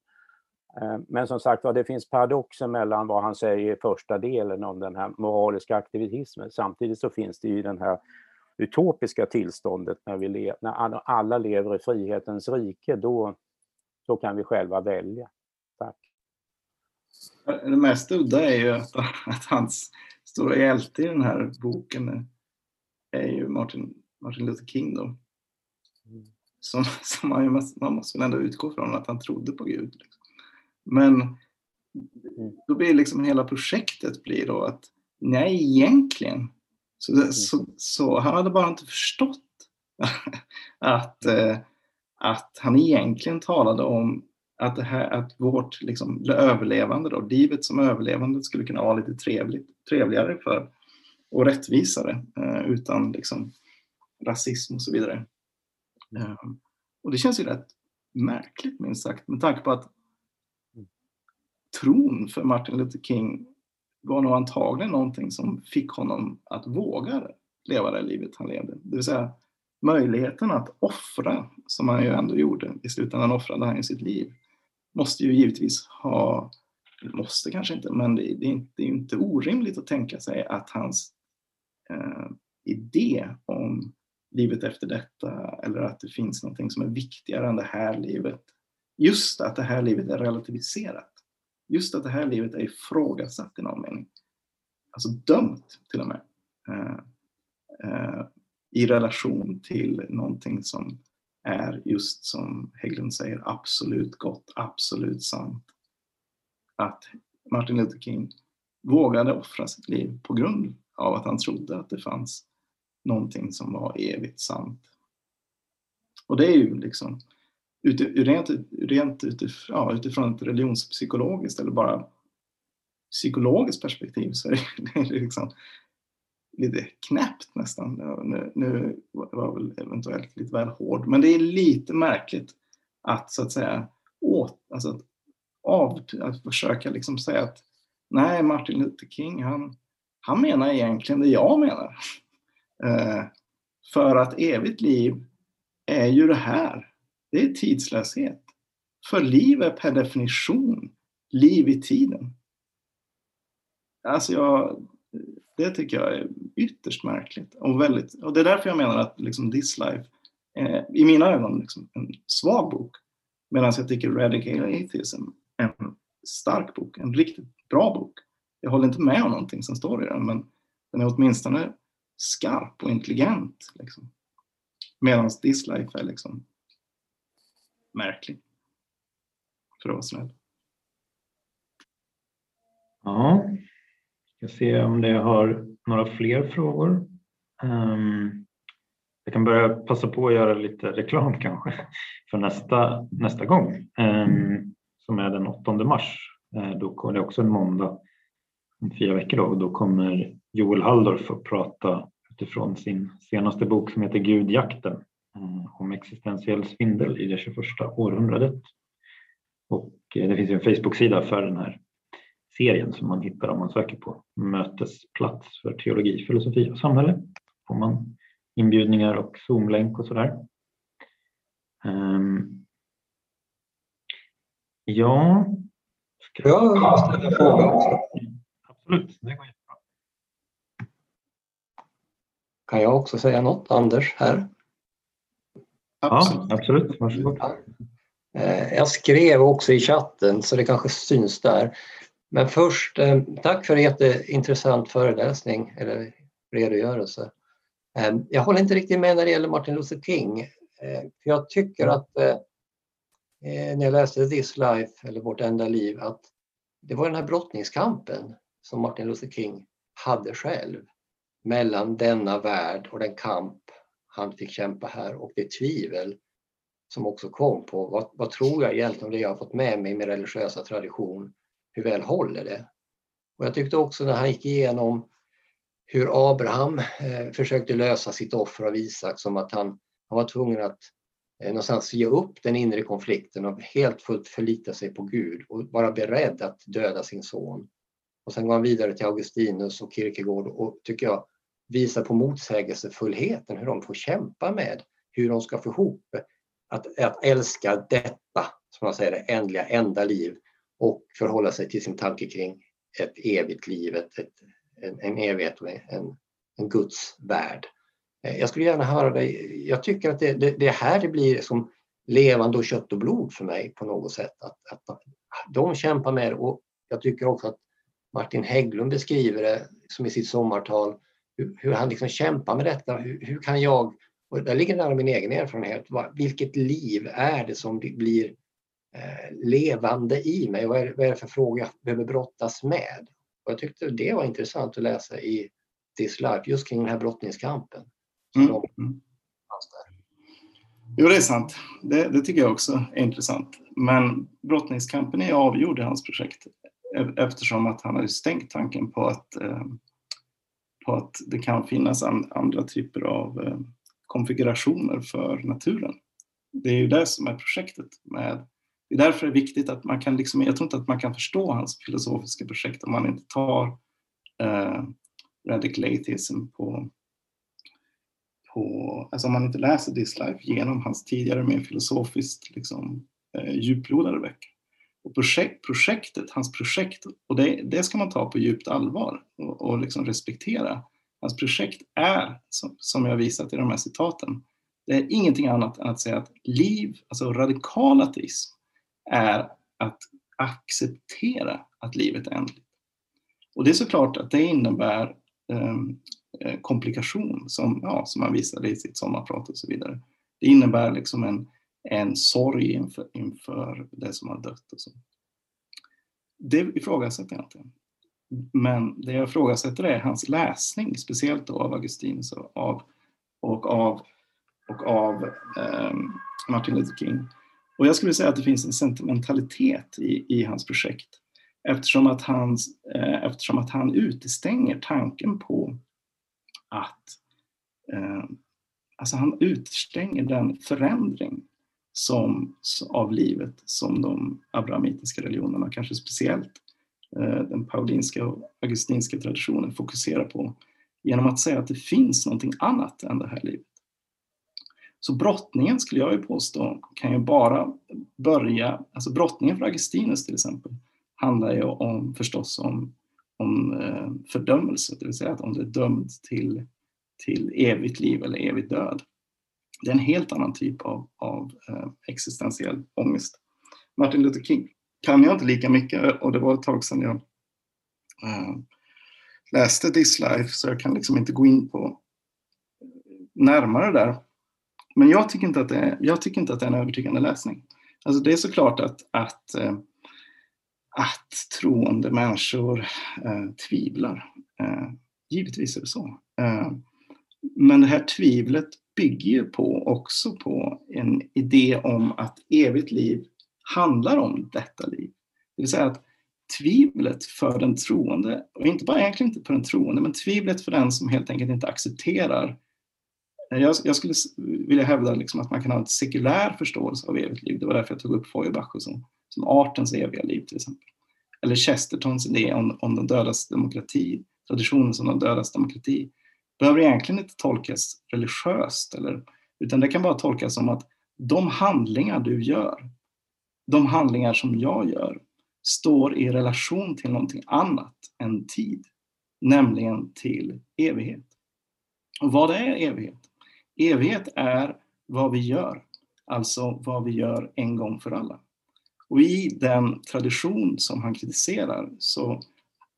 Eh, men som sagt det finns paradoxer mellan vad han säger i första delen om den här moraliska aktivismen. Samtidigt så finns det ju den här utopiska tillståndet när, vi le när alla lever i frihetens rike, då, då kan vi själva välja. Tack. Det mest udda är ju att, att hans stora hjälte i den här boken är ju Martin, Martin Luther King då. Mm. Som, som man, ju, man måste väl ändå utgå från att han trodde på Gud. Liksom. Men då blir liksom hela projektet blir då att nej, egentligen. Så, mm. så, så han hade bara inte förstått att, eh, att han egentligen talade om att, det här, att vårt liksom, överlevande, då, livet som överlevande skulle kunna vara lite trevligt, trevligare för, och rättvisare eh, utan liksom, rasism och så vidare. Eh, och det känns ju rätt märkligt minst sagt med tanke på att tron för Martin Luther King var nog antagligen någonting som fick honom att våga leva det livet han levde. Det vill säga möjligheten att offra, som han ju ändå gjorde, i slutändan offrade han ju sitt liv, måste ju givetvis ha, måste kanske inte, men det, det är, inte, det är inte orimligt att tänka sig att hans eh, idé om livet efter detta eller att det finns någonting som är viktigare än det här livet, just att det här livet är relativiserat just att det här livet är ifrågasatt i någon mening. Alltså dömt till och med. Eh, eh, I relation till någonting som är just som Hägglund säger absolut gott, absolut sant. Att Martin Luther King vågade offra sitt liv på grund av att han trodde att det fanns någonting som var evigt sant. Och det är ju liksom rent, rent utifrån, ja, utifrån ett religionspsykologiskt eller bara psykologiskt perspektiv så är det, liksom lite knäppt nästan. Nu, nu var väl eventuellt lite väl hård, men det är lite märkligt att så att säga åt, alltså att, av, att försöka liksom säga att nej, Martin Luther King, han, han menar egentligen det jag menar. Eh, för att evigt liv är ju det här det är tidslöshet. För liv är per definition liv i tiden. Alltså jag, det tycker jag är ytterst märkligt och, väldigt, och det är därför jag menar att liksom This Life är i mina ögon liksom en svag bok. Medan jag tycker Radical Atheism är en stark bok, en riktigt bra bok. Jag håller inte med om någonting som står i den, men den är åtminstone skarp och intelligent. Liksom. Medan This Life är liksom märklig. För att vara snäll. Ja, ska se om det har några fler frågor. Um, jag kan börja passa på att göra lite reklam kanske för nästa, nästa gång um, som är den 8 mars. Uh, då kommer det också en måndag om fyra veckor då, och då kommer Joel Halldorf att prata utifrån sin senaste bok som heter Gudjakten eh, om existentiell svindel i det 21 århundradet. Och eh, det finns en Facebook-sida för den här serien som man hittar om man söker på mötesplats för teologi, filosofi och samhälle. får man inbjudningar och Zoom-länk och sådär. Um, ja. Ska jag ställa en fråga också? Absolut, det går jättebra. Kan jag också säga något, Anders, här? Absolut. Ja, absolut. Varsågod. Eh, jag skrev också i chatten så det kanske syns där. Men först, eh, tack för en jätteintressant föreläsning eller redogörelse. Eh, jag håller inte riktigt med när det gäller Martin Luther King. Eh, jag tycker att eh, eh, när jag läste This Life, eller Vårt enda liv, att det var den här brottningskampen som Martin Luther King hade själv mellan denna värld och den kamp han fick kämpa här och det tvivel som också kom på vad, vad tror jag egentligen om det jag har fått med mig i min religiösa tradition hur väl håller det? Och jag tyckte också när han gick igenom hur Abraham eh, försökte lösa sitt offer av Isak som att han, han var tvungen att eh, någonstans ge upp den inre konflikten och helt fullt förlita sig på Gud och vara beredd att döda sin son. Och sen går han vidare till Augustinus och Kierkegaard och tycker jag visar på motsägelsefullheten, hur de får kämpa med hur de ska få ihop att, att älska detta, som man säger, det ändliga, enda liv och förhålla sig till sin tanke kring ett evigt liv, ett, ett, en, en evighet och en, en Guds värld. Eh, jag skulle gärna höra dig. Jag tycker att det, det, det här det blir som levande och kött och blod för mig på något sätt. Att, att de kämpar med det och jag tycker också att Martin Hägglund beskriver det som i sitt sommartal, hur, hur han liksom kämpar med detta. Hur, hur, kan jag, och där ligger nära min egen erfarenhet, vilket liv är det som blir levande i mig. Vad är, vad är det för frågor jag behöver brottas med? Och jag tyckte det var intressant att läsa i This Life, just kring den här brottningskampen. Mm. Mm. Jo, det är sant. Det, det, tycker jag också är intressant. Men brottningskampen är avgjord i hans projekt eftersom att han har stängt tanken på att, eh, på att det kan finnas andra typer av eh, konfigurationer för naturen. Det är ju det som är projektet med det är därför det är viktigt att man kan, liksom, jag tror inte att man kan förstå hans filosofiska projekt om man inte tar eh, radical atheism på, på, alltså om man inte läser This Life genom hans tidigare mer filosofiskt liksom, eh, djuplodade böcker. Och projekt, projektet, hans projekt, och det, det ska man ta på djupt allvar och, och liksom respektera. Hans projekt är, som, som jag visat i de här citaten, det är ingenting annat än att säga att liv, alltså radikal ateism, är att acceptera att livet är ändligt. Och det är såklart att det innebär ehm, eh, komplikation som, ja, som man visade i sitt sommarprat och så vidare. Det innebär liksom en, en sorg inför, inför det som har dött och så. Det ifrågasätter jag inte. Men det jag ifrågasätter är hans läsning, speciellt då av Augustinus och av, och av, och av eh, Martin Luther King. Och jag skulle säga att det finns en sentimentalitet i, i hans projekt eftersom att, han, eh, eftersom att han utestänger tanken på att eh, alltså han utestänger den förändring som, av livet som de abrahamitiska religionerna, kanske speciellt eh, den paulinska och augustinska traditionen fokuserar på genom att säga att det finns någonting annat än det här livet. Så brottningen skulle jag ju påstå kan ju bara börja, alltså brottningen för Augustinus till exempel handlar ju om förstås om, om eh, fördömelse, det vill säga att om du är dömd till, till evigt liv eller evig död. Det är en helt annan typ av, av eh, existentiell ångest. Martin Luther King kan jag inte lika mycket och det var ett tag sedan jag eh, läste This Life så jag kan liksom inte gå in på närmare där. Men jag tycker inte att det är, jag tycker inte att det är en övertygande läsning. Alltså det är såklart att, att, eh, att troende människor uh, tvivlar. Eh, givetvis är det så. men det här tvivlet bygger ju på också på en idé om att evigt liv handlar om detta liv. Det vill säga att tvivlet för den troende, och inte bara egentligen inte för den troende, men tvivlet för den som helt enkelt inte accepterar Eh, jag, jag skulle vilja hävda liksom att man kan ha en sekulär förståelse av evigt liv. Det var därför jag tog upp Feuerbach som, som artens eviga liv till exempel. Eller Chestertons idé om, om de dödas demokrati, traditionen som de dödas demokrati behöver egentligen inte tolkas religiöst, eller, utan det kan bara tolkas som att de handlingar du gör, de handlingar som jag gör, står i relation till någonting annat än tid, nämligen till evighet. Och vad är evighet? Evighet är vad vi gör, alltså vad vi gör en gång för alla. Och i den tradition som han kritiserar så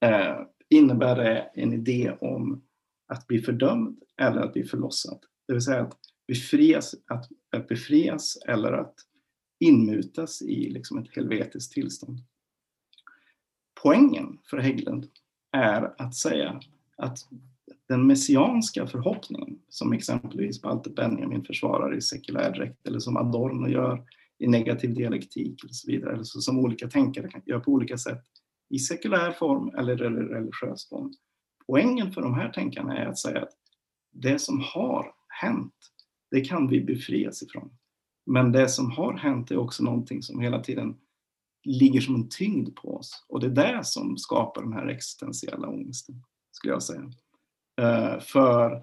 eh, innebär det en idé om att bli fördömd eller att bli förlossad. Det vill säga att befrias, att, att befrias eller att inmutas i liksom ett helvetiskt tillstånd. Poängen för Hägglund är att säga att den messianska förhoppningen, som exempelvis Walter Benjamin försvarar i sekulär dräkt eller som Adorno gör i negativ dialektik och så vidare, eller så, som olika tänkare kan göra på olika sätt i sekulär form eller religiös form, Poängen för de här tänkarna är att säga att det som har hänt, det kan vi befrias ifrån. Men det som har hänt är också någonting som hela tiden ligger som en tyngd på oss. Och det är det som skapar den här existentiella ångesten, skulle jag säga. Eh, för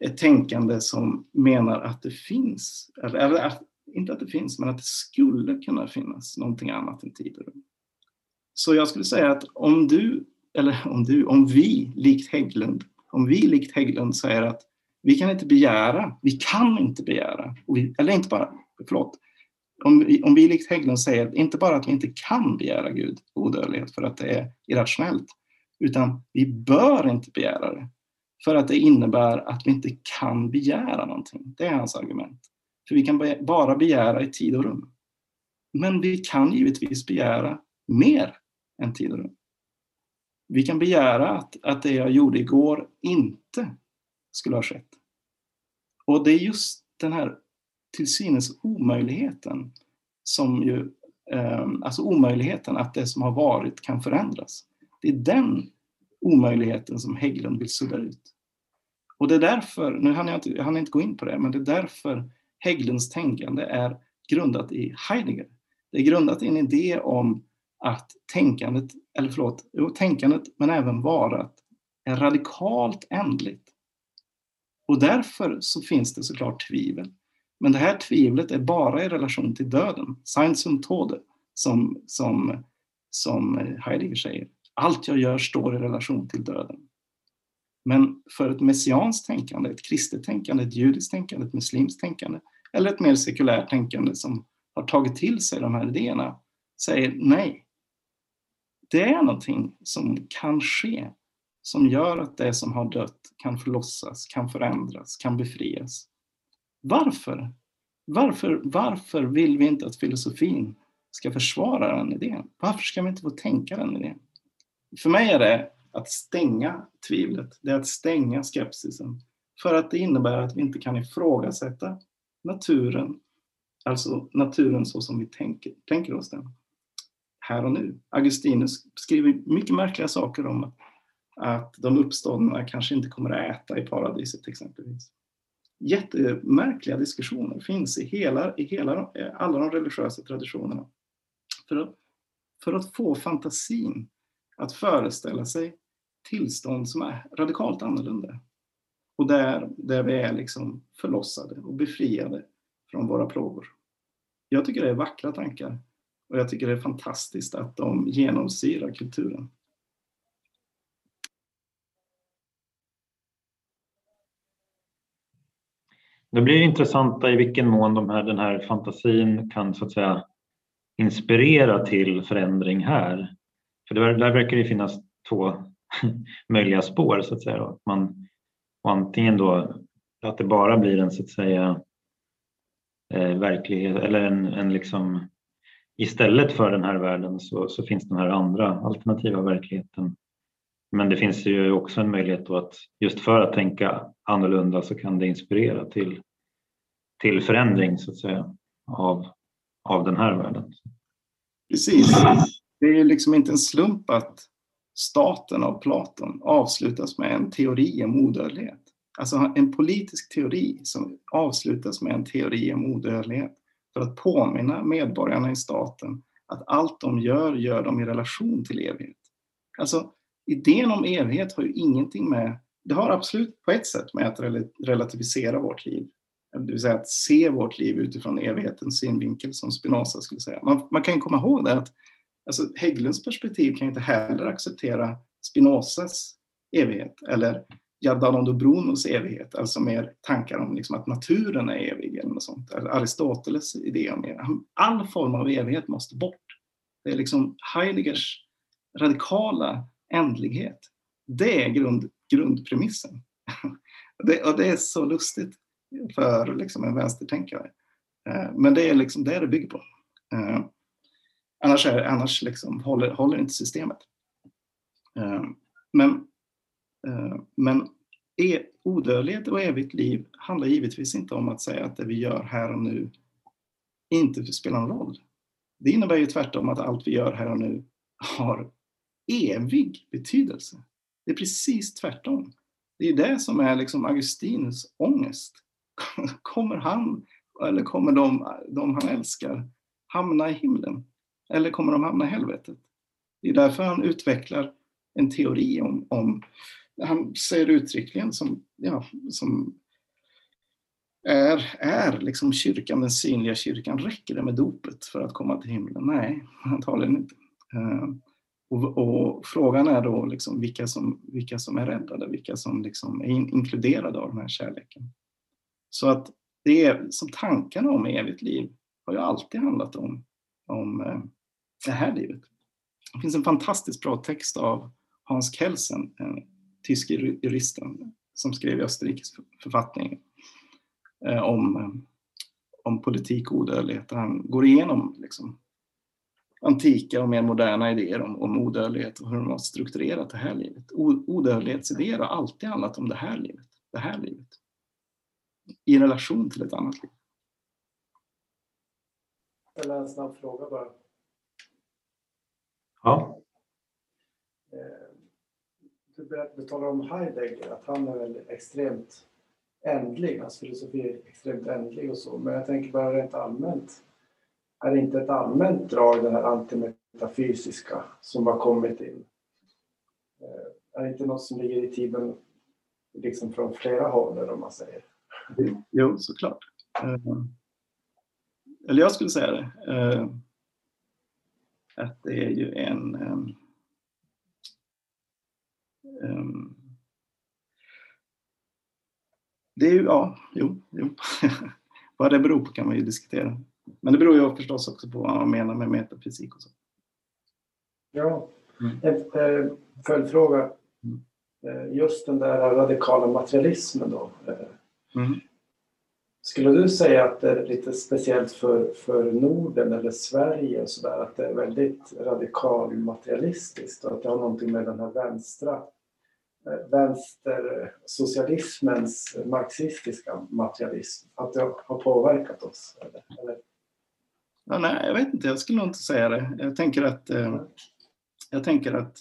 ett tänkande som menar att det finns, eller, eller inte att det finns, men att det skulle kunna finnas någonting annat än tid och rum. Så jag skulle säga att om du eller om du, om vi likt Hägglund, om vi likt Hägglund säger att vi kan inte begära, vi kan inte begära, vi, eller inte bara, förlåt, om vi, om vi likt Hägglund säger inte bara att vi inte kan begära Gud odödlighet för att det är irrationellt, utan vi bör inte begära det för att det innebär att vi inte kan begära någonting. Det är hans argument. För vi kan bara begära i tid och rum. Men vi kan givetvis begära mer än tid och rum. Vi kan begära att, att det jag gjorde igår inte skulle ha skett. Och det är just den här till synes omöjligheten som ju, ehm, alltså omöjligheten att det som har varit kan förändras. Det är den omöjligheten som Hägglund vill sudda ut. Och det är därför, nu hann jag inte, jag hann inte gå in på det, men det är därför Hägglunds tänkande är grundat i Heidegger. Det är grundat i en idé om att tänkandet, eller förlåt, jo, tänkandet men även varat är radikalt ändligt. Och därför så finns det såklart tvivel. Men det här tvivlet är bara i relation till döden. science und Tode, som, som, som Heidegger säger. Allt jag gör står i relation till döden. Men för ett messianskt tänkande, ett kristet tänkande, ett judiskt tänkande, ett muslimskt tänkande eller ett mer sekulärt tänkande som har tagit till sig de här idéerna säger nej, det är någonting som kan ske som gör att det som har dött kan förlossas, kan förändras, kan befrias. Varför? Varför, varför vill vi inte att filosofin ska försvara den idén? Varför ska vi inte få tänka den idén? För mig är det att stänga tvivlet, det är att stänga skepsisen. För att det innebär att vi inte kan ifrågasätta naturen, alltså naturen så som vi tänker, tänker oss den här och nu. Augustinus skriver mycket märkliga saker om att de uppståndna kanske inte kommer att äta i paradiset exempelvis. Jättemärkliga diskussioner finns i, hela, i hela, alla de religiösa traditionerna. För att, för att få fantasin att föreställa sig tillstånd som är radikalt annorlunda. Och där, där vi är liksom förlossade och befriade från våra plågor. Jag tycker det är vackra tankar och jag tycker det är fantastiskt att de genomsyrar kulturen. Det blir intressant i vilken mån de här, den här fantasin kan så att säga inspirera till förändring här? För där, där verkar det finnas två möjliga spår så att säga. Att man antingen då att det bara blir en så att säga eh, verklighet eller en, en liksom istället för den här världen så, så finns den här andra alternativa verkligheten. Men det finns ju också en möjlighet då att just för att tänka annorlunda så kan det inspirera till, till förändring så att säga av, av den här världen. Precis. Det är liksom inte en slump att staten av Platon avslutas med en teori om odödlighet. Alltså en politisk teori som avslutas med en teori om odödlighet för att påminna medborgarna i staten att allt de gör, gör de i relation till evighet. Alltså idén om evighet har ju ingenting med, det har absolut på ett sätt med att relativisera vårt liv. Det vill säga att se vårt liv utifrån evighetens synvinkel som Spinoza skulle säga. Man, man kan komma ihåg det att alltså Hägglunds perspektiv kan inte heller acceptera Spinozas evighet eller Giordano Brunos evighet, alltså mer tankar om liksom att naturen är evig eller något sånt. Eller Aristoteles idé om evighet. All form av evighet måste bort. Det är liksom Heideggers radikala ändlighet. Det är grund, grundpremissen. Det, och det är så lustigt för liksom en vänstertänkare. Eh, men det är liksom det det bygger på. Eh, Annars, är, annars liksom håller, håller inte systemet. Eh, men eh, men e, odödlighet och evigt liv handlar givetvis inte om att säga att det vi gör här och nu inte spelar någon roll. Det innebär ju tvärtom att allt vi gör här och nu har evig betydelse. Det är precis tvärtom. Det är det som är liksom Augustinus ångest. Kommer han, eller kommer de, de han älskar, hamna i himlen? Eller kommer de hamna i helvetet? Det är därför han utvecklar en teori om, om han säger uttryckligen som, ja, som är, är liksom kyrkan, den synliga kyrkan, räcker det med dopet för att komma till himlen? Nej, antagligen inte. Eh, och, och, frågan är då liksom vilka, som, vilka som är räddade, vilka som liksom är in, inkluderade av den här kärleken. Så att det är, som tankarna om evigt liv har ju alltid handlat om, om eh, det här livet. Det finns en fantastiskt bra text av Hans Kelsen, en tysk juristen som skrev i Österrikes författning eh, om, eh, om politik och odödlighet. Han går igenom liksom, antika och mer moderna idéer om, om odödlighet och hur de har strukturerat det här livet. Odödlighetsidéer har alltid handlat om det här livet, det här livet. I relation till ett annat liv. Eller en snabb fråga bara. Ja. Eh, du talar om Heidegger, att han är väl extremt ändlig, hans filosofi är extremt ändlig och så. Men jag tänker bara rent allmänt. Är det inte ett allmänt drag, det här antimetafysiska, som har kommit in? Eh, är det inte något som ligger i tiden liksom från flera håll, om man säger? Jo, såklart. Eh, eller jag skulle säga det. Att det är ju en Um, det är ju, ja, jo, jo. Vad det beror på kan man ju diskutera. Men det beror ju förstås också på vad man menar med metafysik och så. Ja, mm. en eh, följdfråga. Mm. Eh, just den där radikala materialismen då. Eh, mm. Skulle du säga att det är lite speciellt för, för Norden eller Sverige och så där, att det är väldigt radikal materialistiskt och att det har någonting med den här vänstra eh, vänstersocialismens marxistiska materialism, att det har påverkat oss? Eller? Ja, nej, jag vet inte, jag skulle nog inte säga det. Jag tänker att, eh, jag tänker att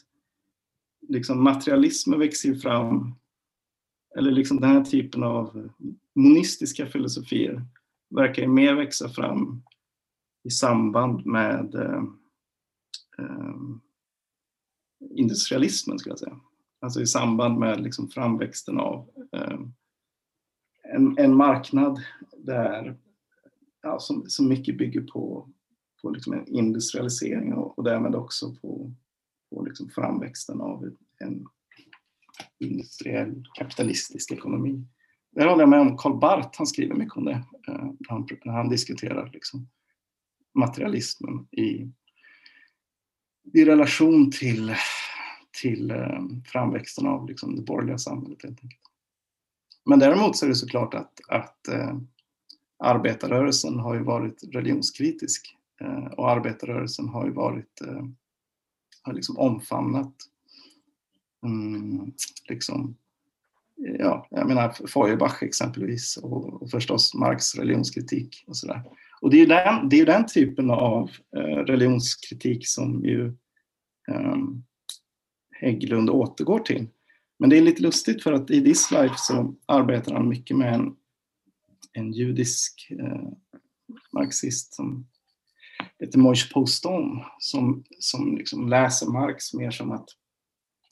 liksom materialismen växer fram, eller liksom den här typen av monistiska filosofier verkar ju mer växa fram i samband med eh, eh, industrialismen, skulle jag säga. Alltså i samband med liksom framväxten av eh, en, en marknad där, ja, som, som mycket bygger på, på liksom en industrialisering och, och därmed också på, på liksom framväxten av en industriell kapitalistisk ekonomi. Där håller jag med om Karl Barth, han skriver mycket om det eh, när han, när han diskuterar liksom materialismen i, i relation till, till eh, framväxten av liksom det borgerliga samhället. Helt enkelt. Men däremot så är det såklart att, att eh, arbetarrörelsen har ju varit religionskritisk eh, och arbetarrörelsen har ju varit, eh, har liksom omfamnat mm, liksom, ja, jag menar Feuerbach exempelvis och, och förstås Marx religionskritik och sådär. Och det är ju den, det är den typen av eh, religionskritik som ju eh, Hägglund återgår till. Men det är lite lustigt för att i This Life så arbetar han mycket med en, en judisk eh, marxist som heter Moish Poston som, som liksom läser Marx mer som att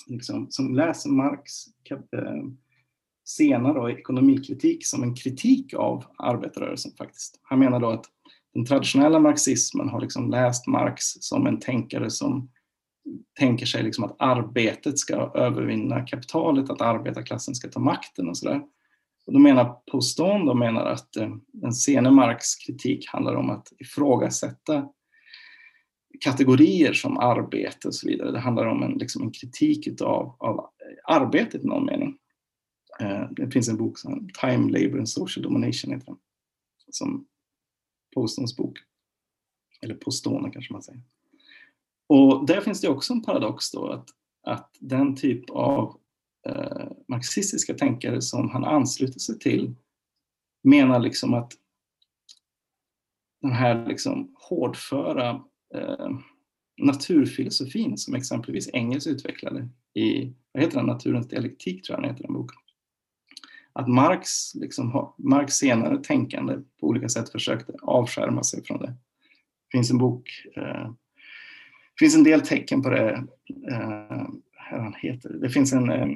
liksom, som läser Marx eh, senare och ekonomikritik som en kritik av arbetarrörelsen faktiskt. Han menar då att den traditionella marxismen har liksom läst Marx som en tänkare som tänker sig liksom att arbetet ska övervinna kapitalet, att arbetarklassen ska ta makten och sådär. Och då menar Poston då menar att eh, en sene Marx kritik handlar om att ifrågasätta kategorier som arbete och så vidare. Det handlar om en, liksom en kritik utav, av arbetet i någon mening. Eh, det finns en bok som Time, Labour and Social Domination heter den. Som Postons bok. Eller Postone kanske man säger. Och där finns det också en paradox då att, att den typ av eh, marxistiska tänkare som han ansluter sig till menar liksom att den här liksom hårdföra Eh, naturfilosofin som exempelvis Engels utvecklade i, vad heter den, Naturens dialektik tror jag den heter den boken. Att Marx, liksom, Marx senare tänkande på olika sätt försökte avskärma sig från det. Det finns en bok eh, det finns en del tecken på det. Eh, han heter. Det finns en eh,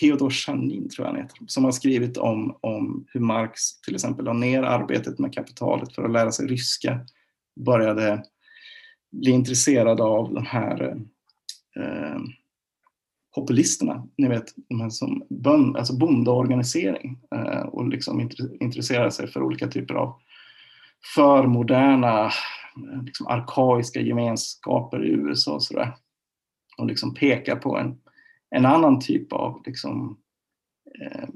Theodor Chanin, tror jag han heter, som har skrivit om, om hur Marx till exempel la ner arbetet med kapitalet för att lära sig ryska. Började bli intresserade av de här eh, populisterna, ni vet, de här som bön, alltså bondeorganisering eh, och liksom intresserade sig för olika typer av förmoderna eh, liksom arkaiska gemenskaper i USA och sådär. Och liksom pekar på en, en annan typ av liksom, eh,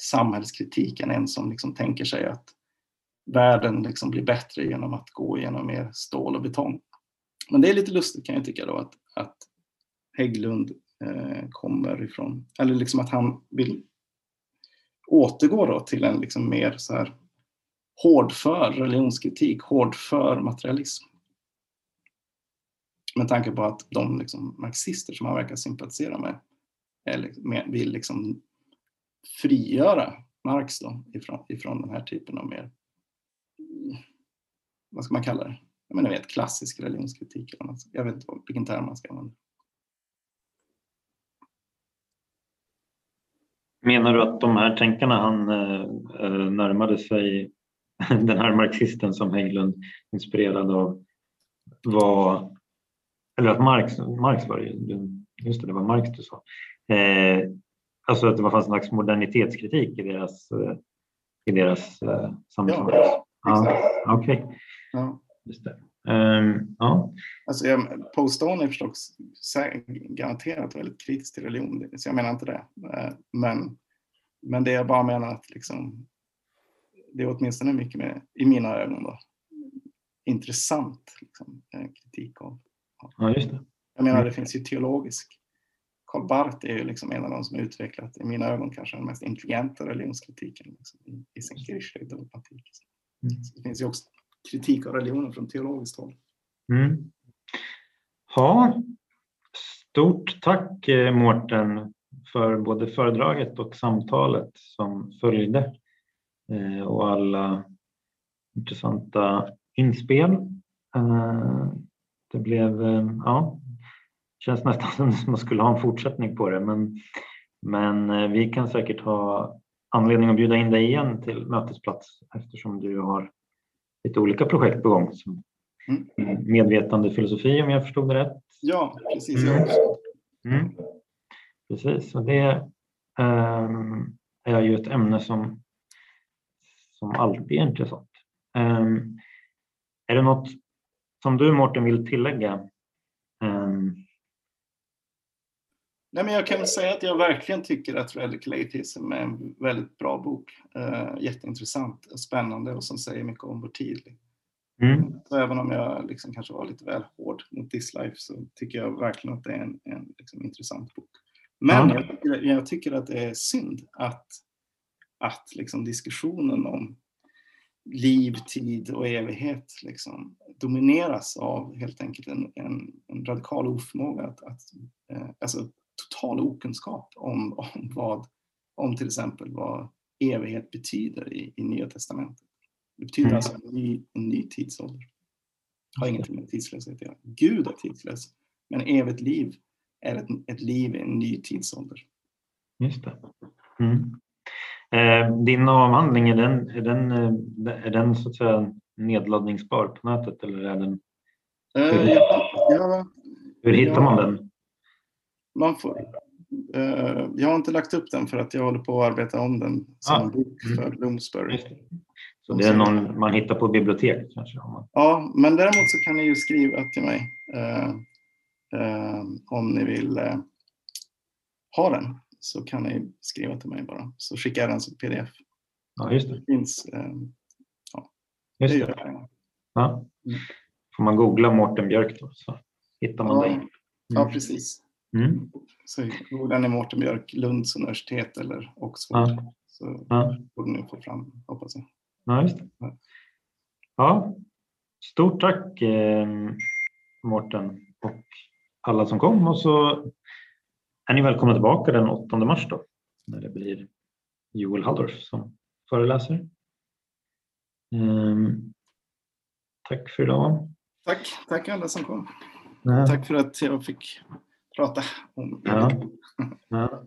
samhällskritik än en som liksom tänker sig att världen liksom blir bättre genom att gå genom mer stål och betong. Men det är lite lustigt kan jag tycka då att, att Hägglund eh, kommer ifrån, eller liksom att han vill återgå då till en liksom mer så här hårdför religionskritik, hårdför materialism. Med tanke på att de liksom marxister som han verkar sympatisera med, eller vill liksom frigöra Marx då, ifrån, ifrån den här typen av mer, vad ska man kalla det? Jag menar, vet, klassisk religionskritik. Jag vet inte vilken term man ska använda. Menar du att de här tänkarna han eh, eh närmade sig den här marxisten som Hägglund inspirerad av var, eller att Marx, Marx var det, just det, det var Marx du sa. Eh, alltså att det fanns en slags modernitetskritik i deras, eh, i deras eh, samhällsanalys. Ja, Okej. Okay. Ja. Just det. Um, ja. Alltså, jag, Paul Stone är förstås garanterat väldigt kritisk till religion, så jag menar inte det. Eh, men, men det jag bara menar att liksom, det är åtminstone mycket mer, i mina ögon, då, intressant liksom, eh, kritik av. Ja, just det. Jag menar, det finns ju teologisk. Karl Barth är ju liksom en av de som utvecklat, i mina ögon, kanske den mest intelligenta religionskritiken liksom, i, i sin kirchliga dogmatik. Mm. det finns ju också kritik av religionen från teologiskt håll. Mm. Ja, stort tack eh, Mårten för både föredraget och samtalet som följde. Eh, och alla intressanta inspel. Eh, det blev, ja, känns nästan som man skulle ha en fortsättning på det men, men vi kan säkert ha anledning att bjuda in dig igen till mötesplats eftersom du har lite olika projekt på gång. Mm. Medvetande filosofi om jag förstod det rätt. Ja, precis. Mm. Mm. Precis, och det um, är ju ett ämne som som alltid är intressant. Ehm, är det något som du Mårten vill tillägga? Um... Nej, men jag kan säga att jag verkligen tycker att Radical Atheism är en väldigt bra bok. Uh, jätteintressant och spännande och som säger mycket om vår tid. Mm. Så även om jag liksom kanske var lite väl hård mot This Life så tycker jag verkligen att det är en, en liksom intressant bok. Men mm. jag, jag, tycker att det är synd att, att liksom diskussionen om liv, tid och evighet liksom domineras av helt enkelt en, en, en radikal oförmåga att, att eh, alltså total okunskap om, om vad, om till exempel vad evighet betyder i, i Nya Testamentet. Det betyder mm. alltså en ny, en ny tidsålder. Har ingenting med tidslöshet att göra. Gud är tidslös, men evigt liv är ett, ett liv i en ny tidsålder. Just det. Mm. Eh, din avhandling, är den, är den, eh, är den så att säga nedladdningsbar på nätet eller är den? Hur, uh, ja, hur hittar ja, man den? Man får, uh, jag har inte lagt upp den för att jag håller på att arbeta om den som ah. en bok för. Bloomsbury. Så det är någon man hittar på biblioteket kanske? Ja, men däremot så kan ni ju skriva till mig uh, om ni vill ha den så kan ni skriva till mig bara så skickar jag den som pdf. Ja, just det. det finns, eh, ja, just det. gör jag. Ja. Får man googla Mårten Björk då så hittar man ja. dig. Mm. Ja, precis. Mm. Så googlar ni Mårten Björk, Lunds universitet eller Oxford ja. så ja. borde ni få fram, hoppas jag. Ja, just det. Ja. Stort tack eh, Mårten och alla som kom och så är ni välkomna tillbaka den 8 mars då när det blir Joel Halldorf som föreläser. Um, tack för idag. Tack, tack alla som kom. Ja. Tack för att jag fick prata om ja. ja.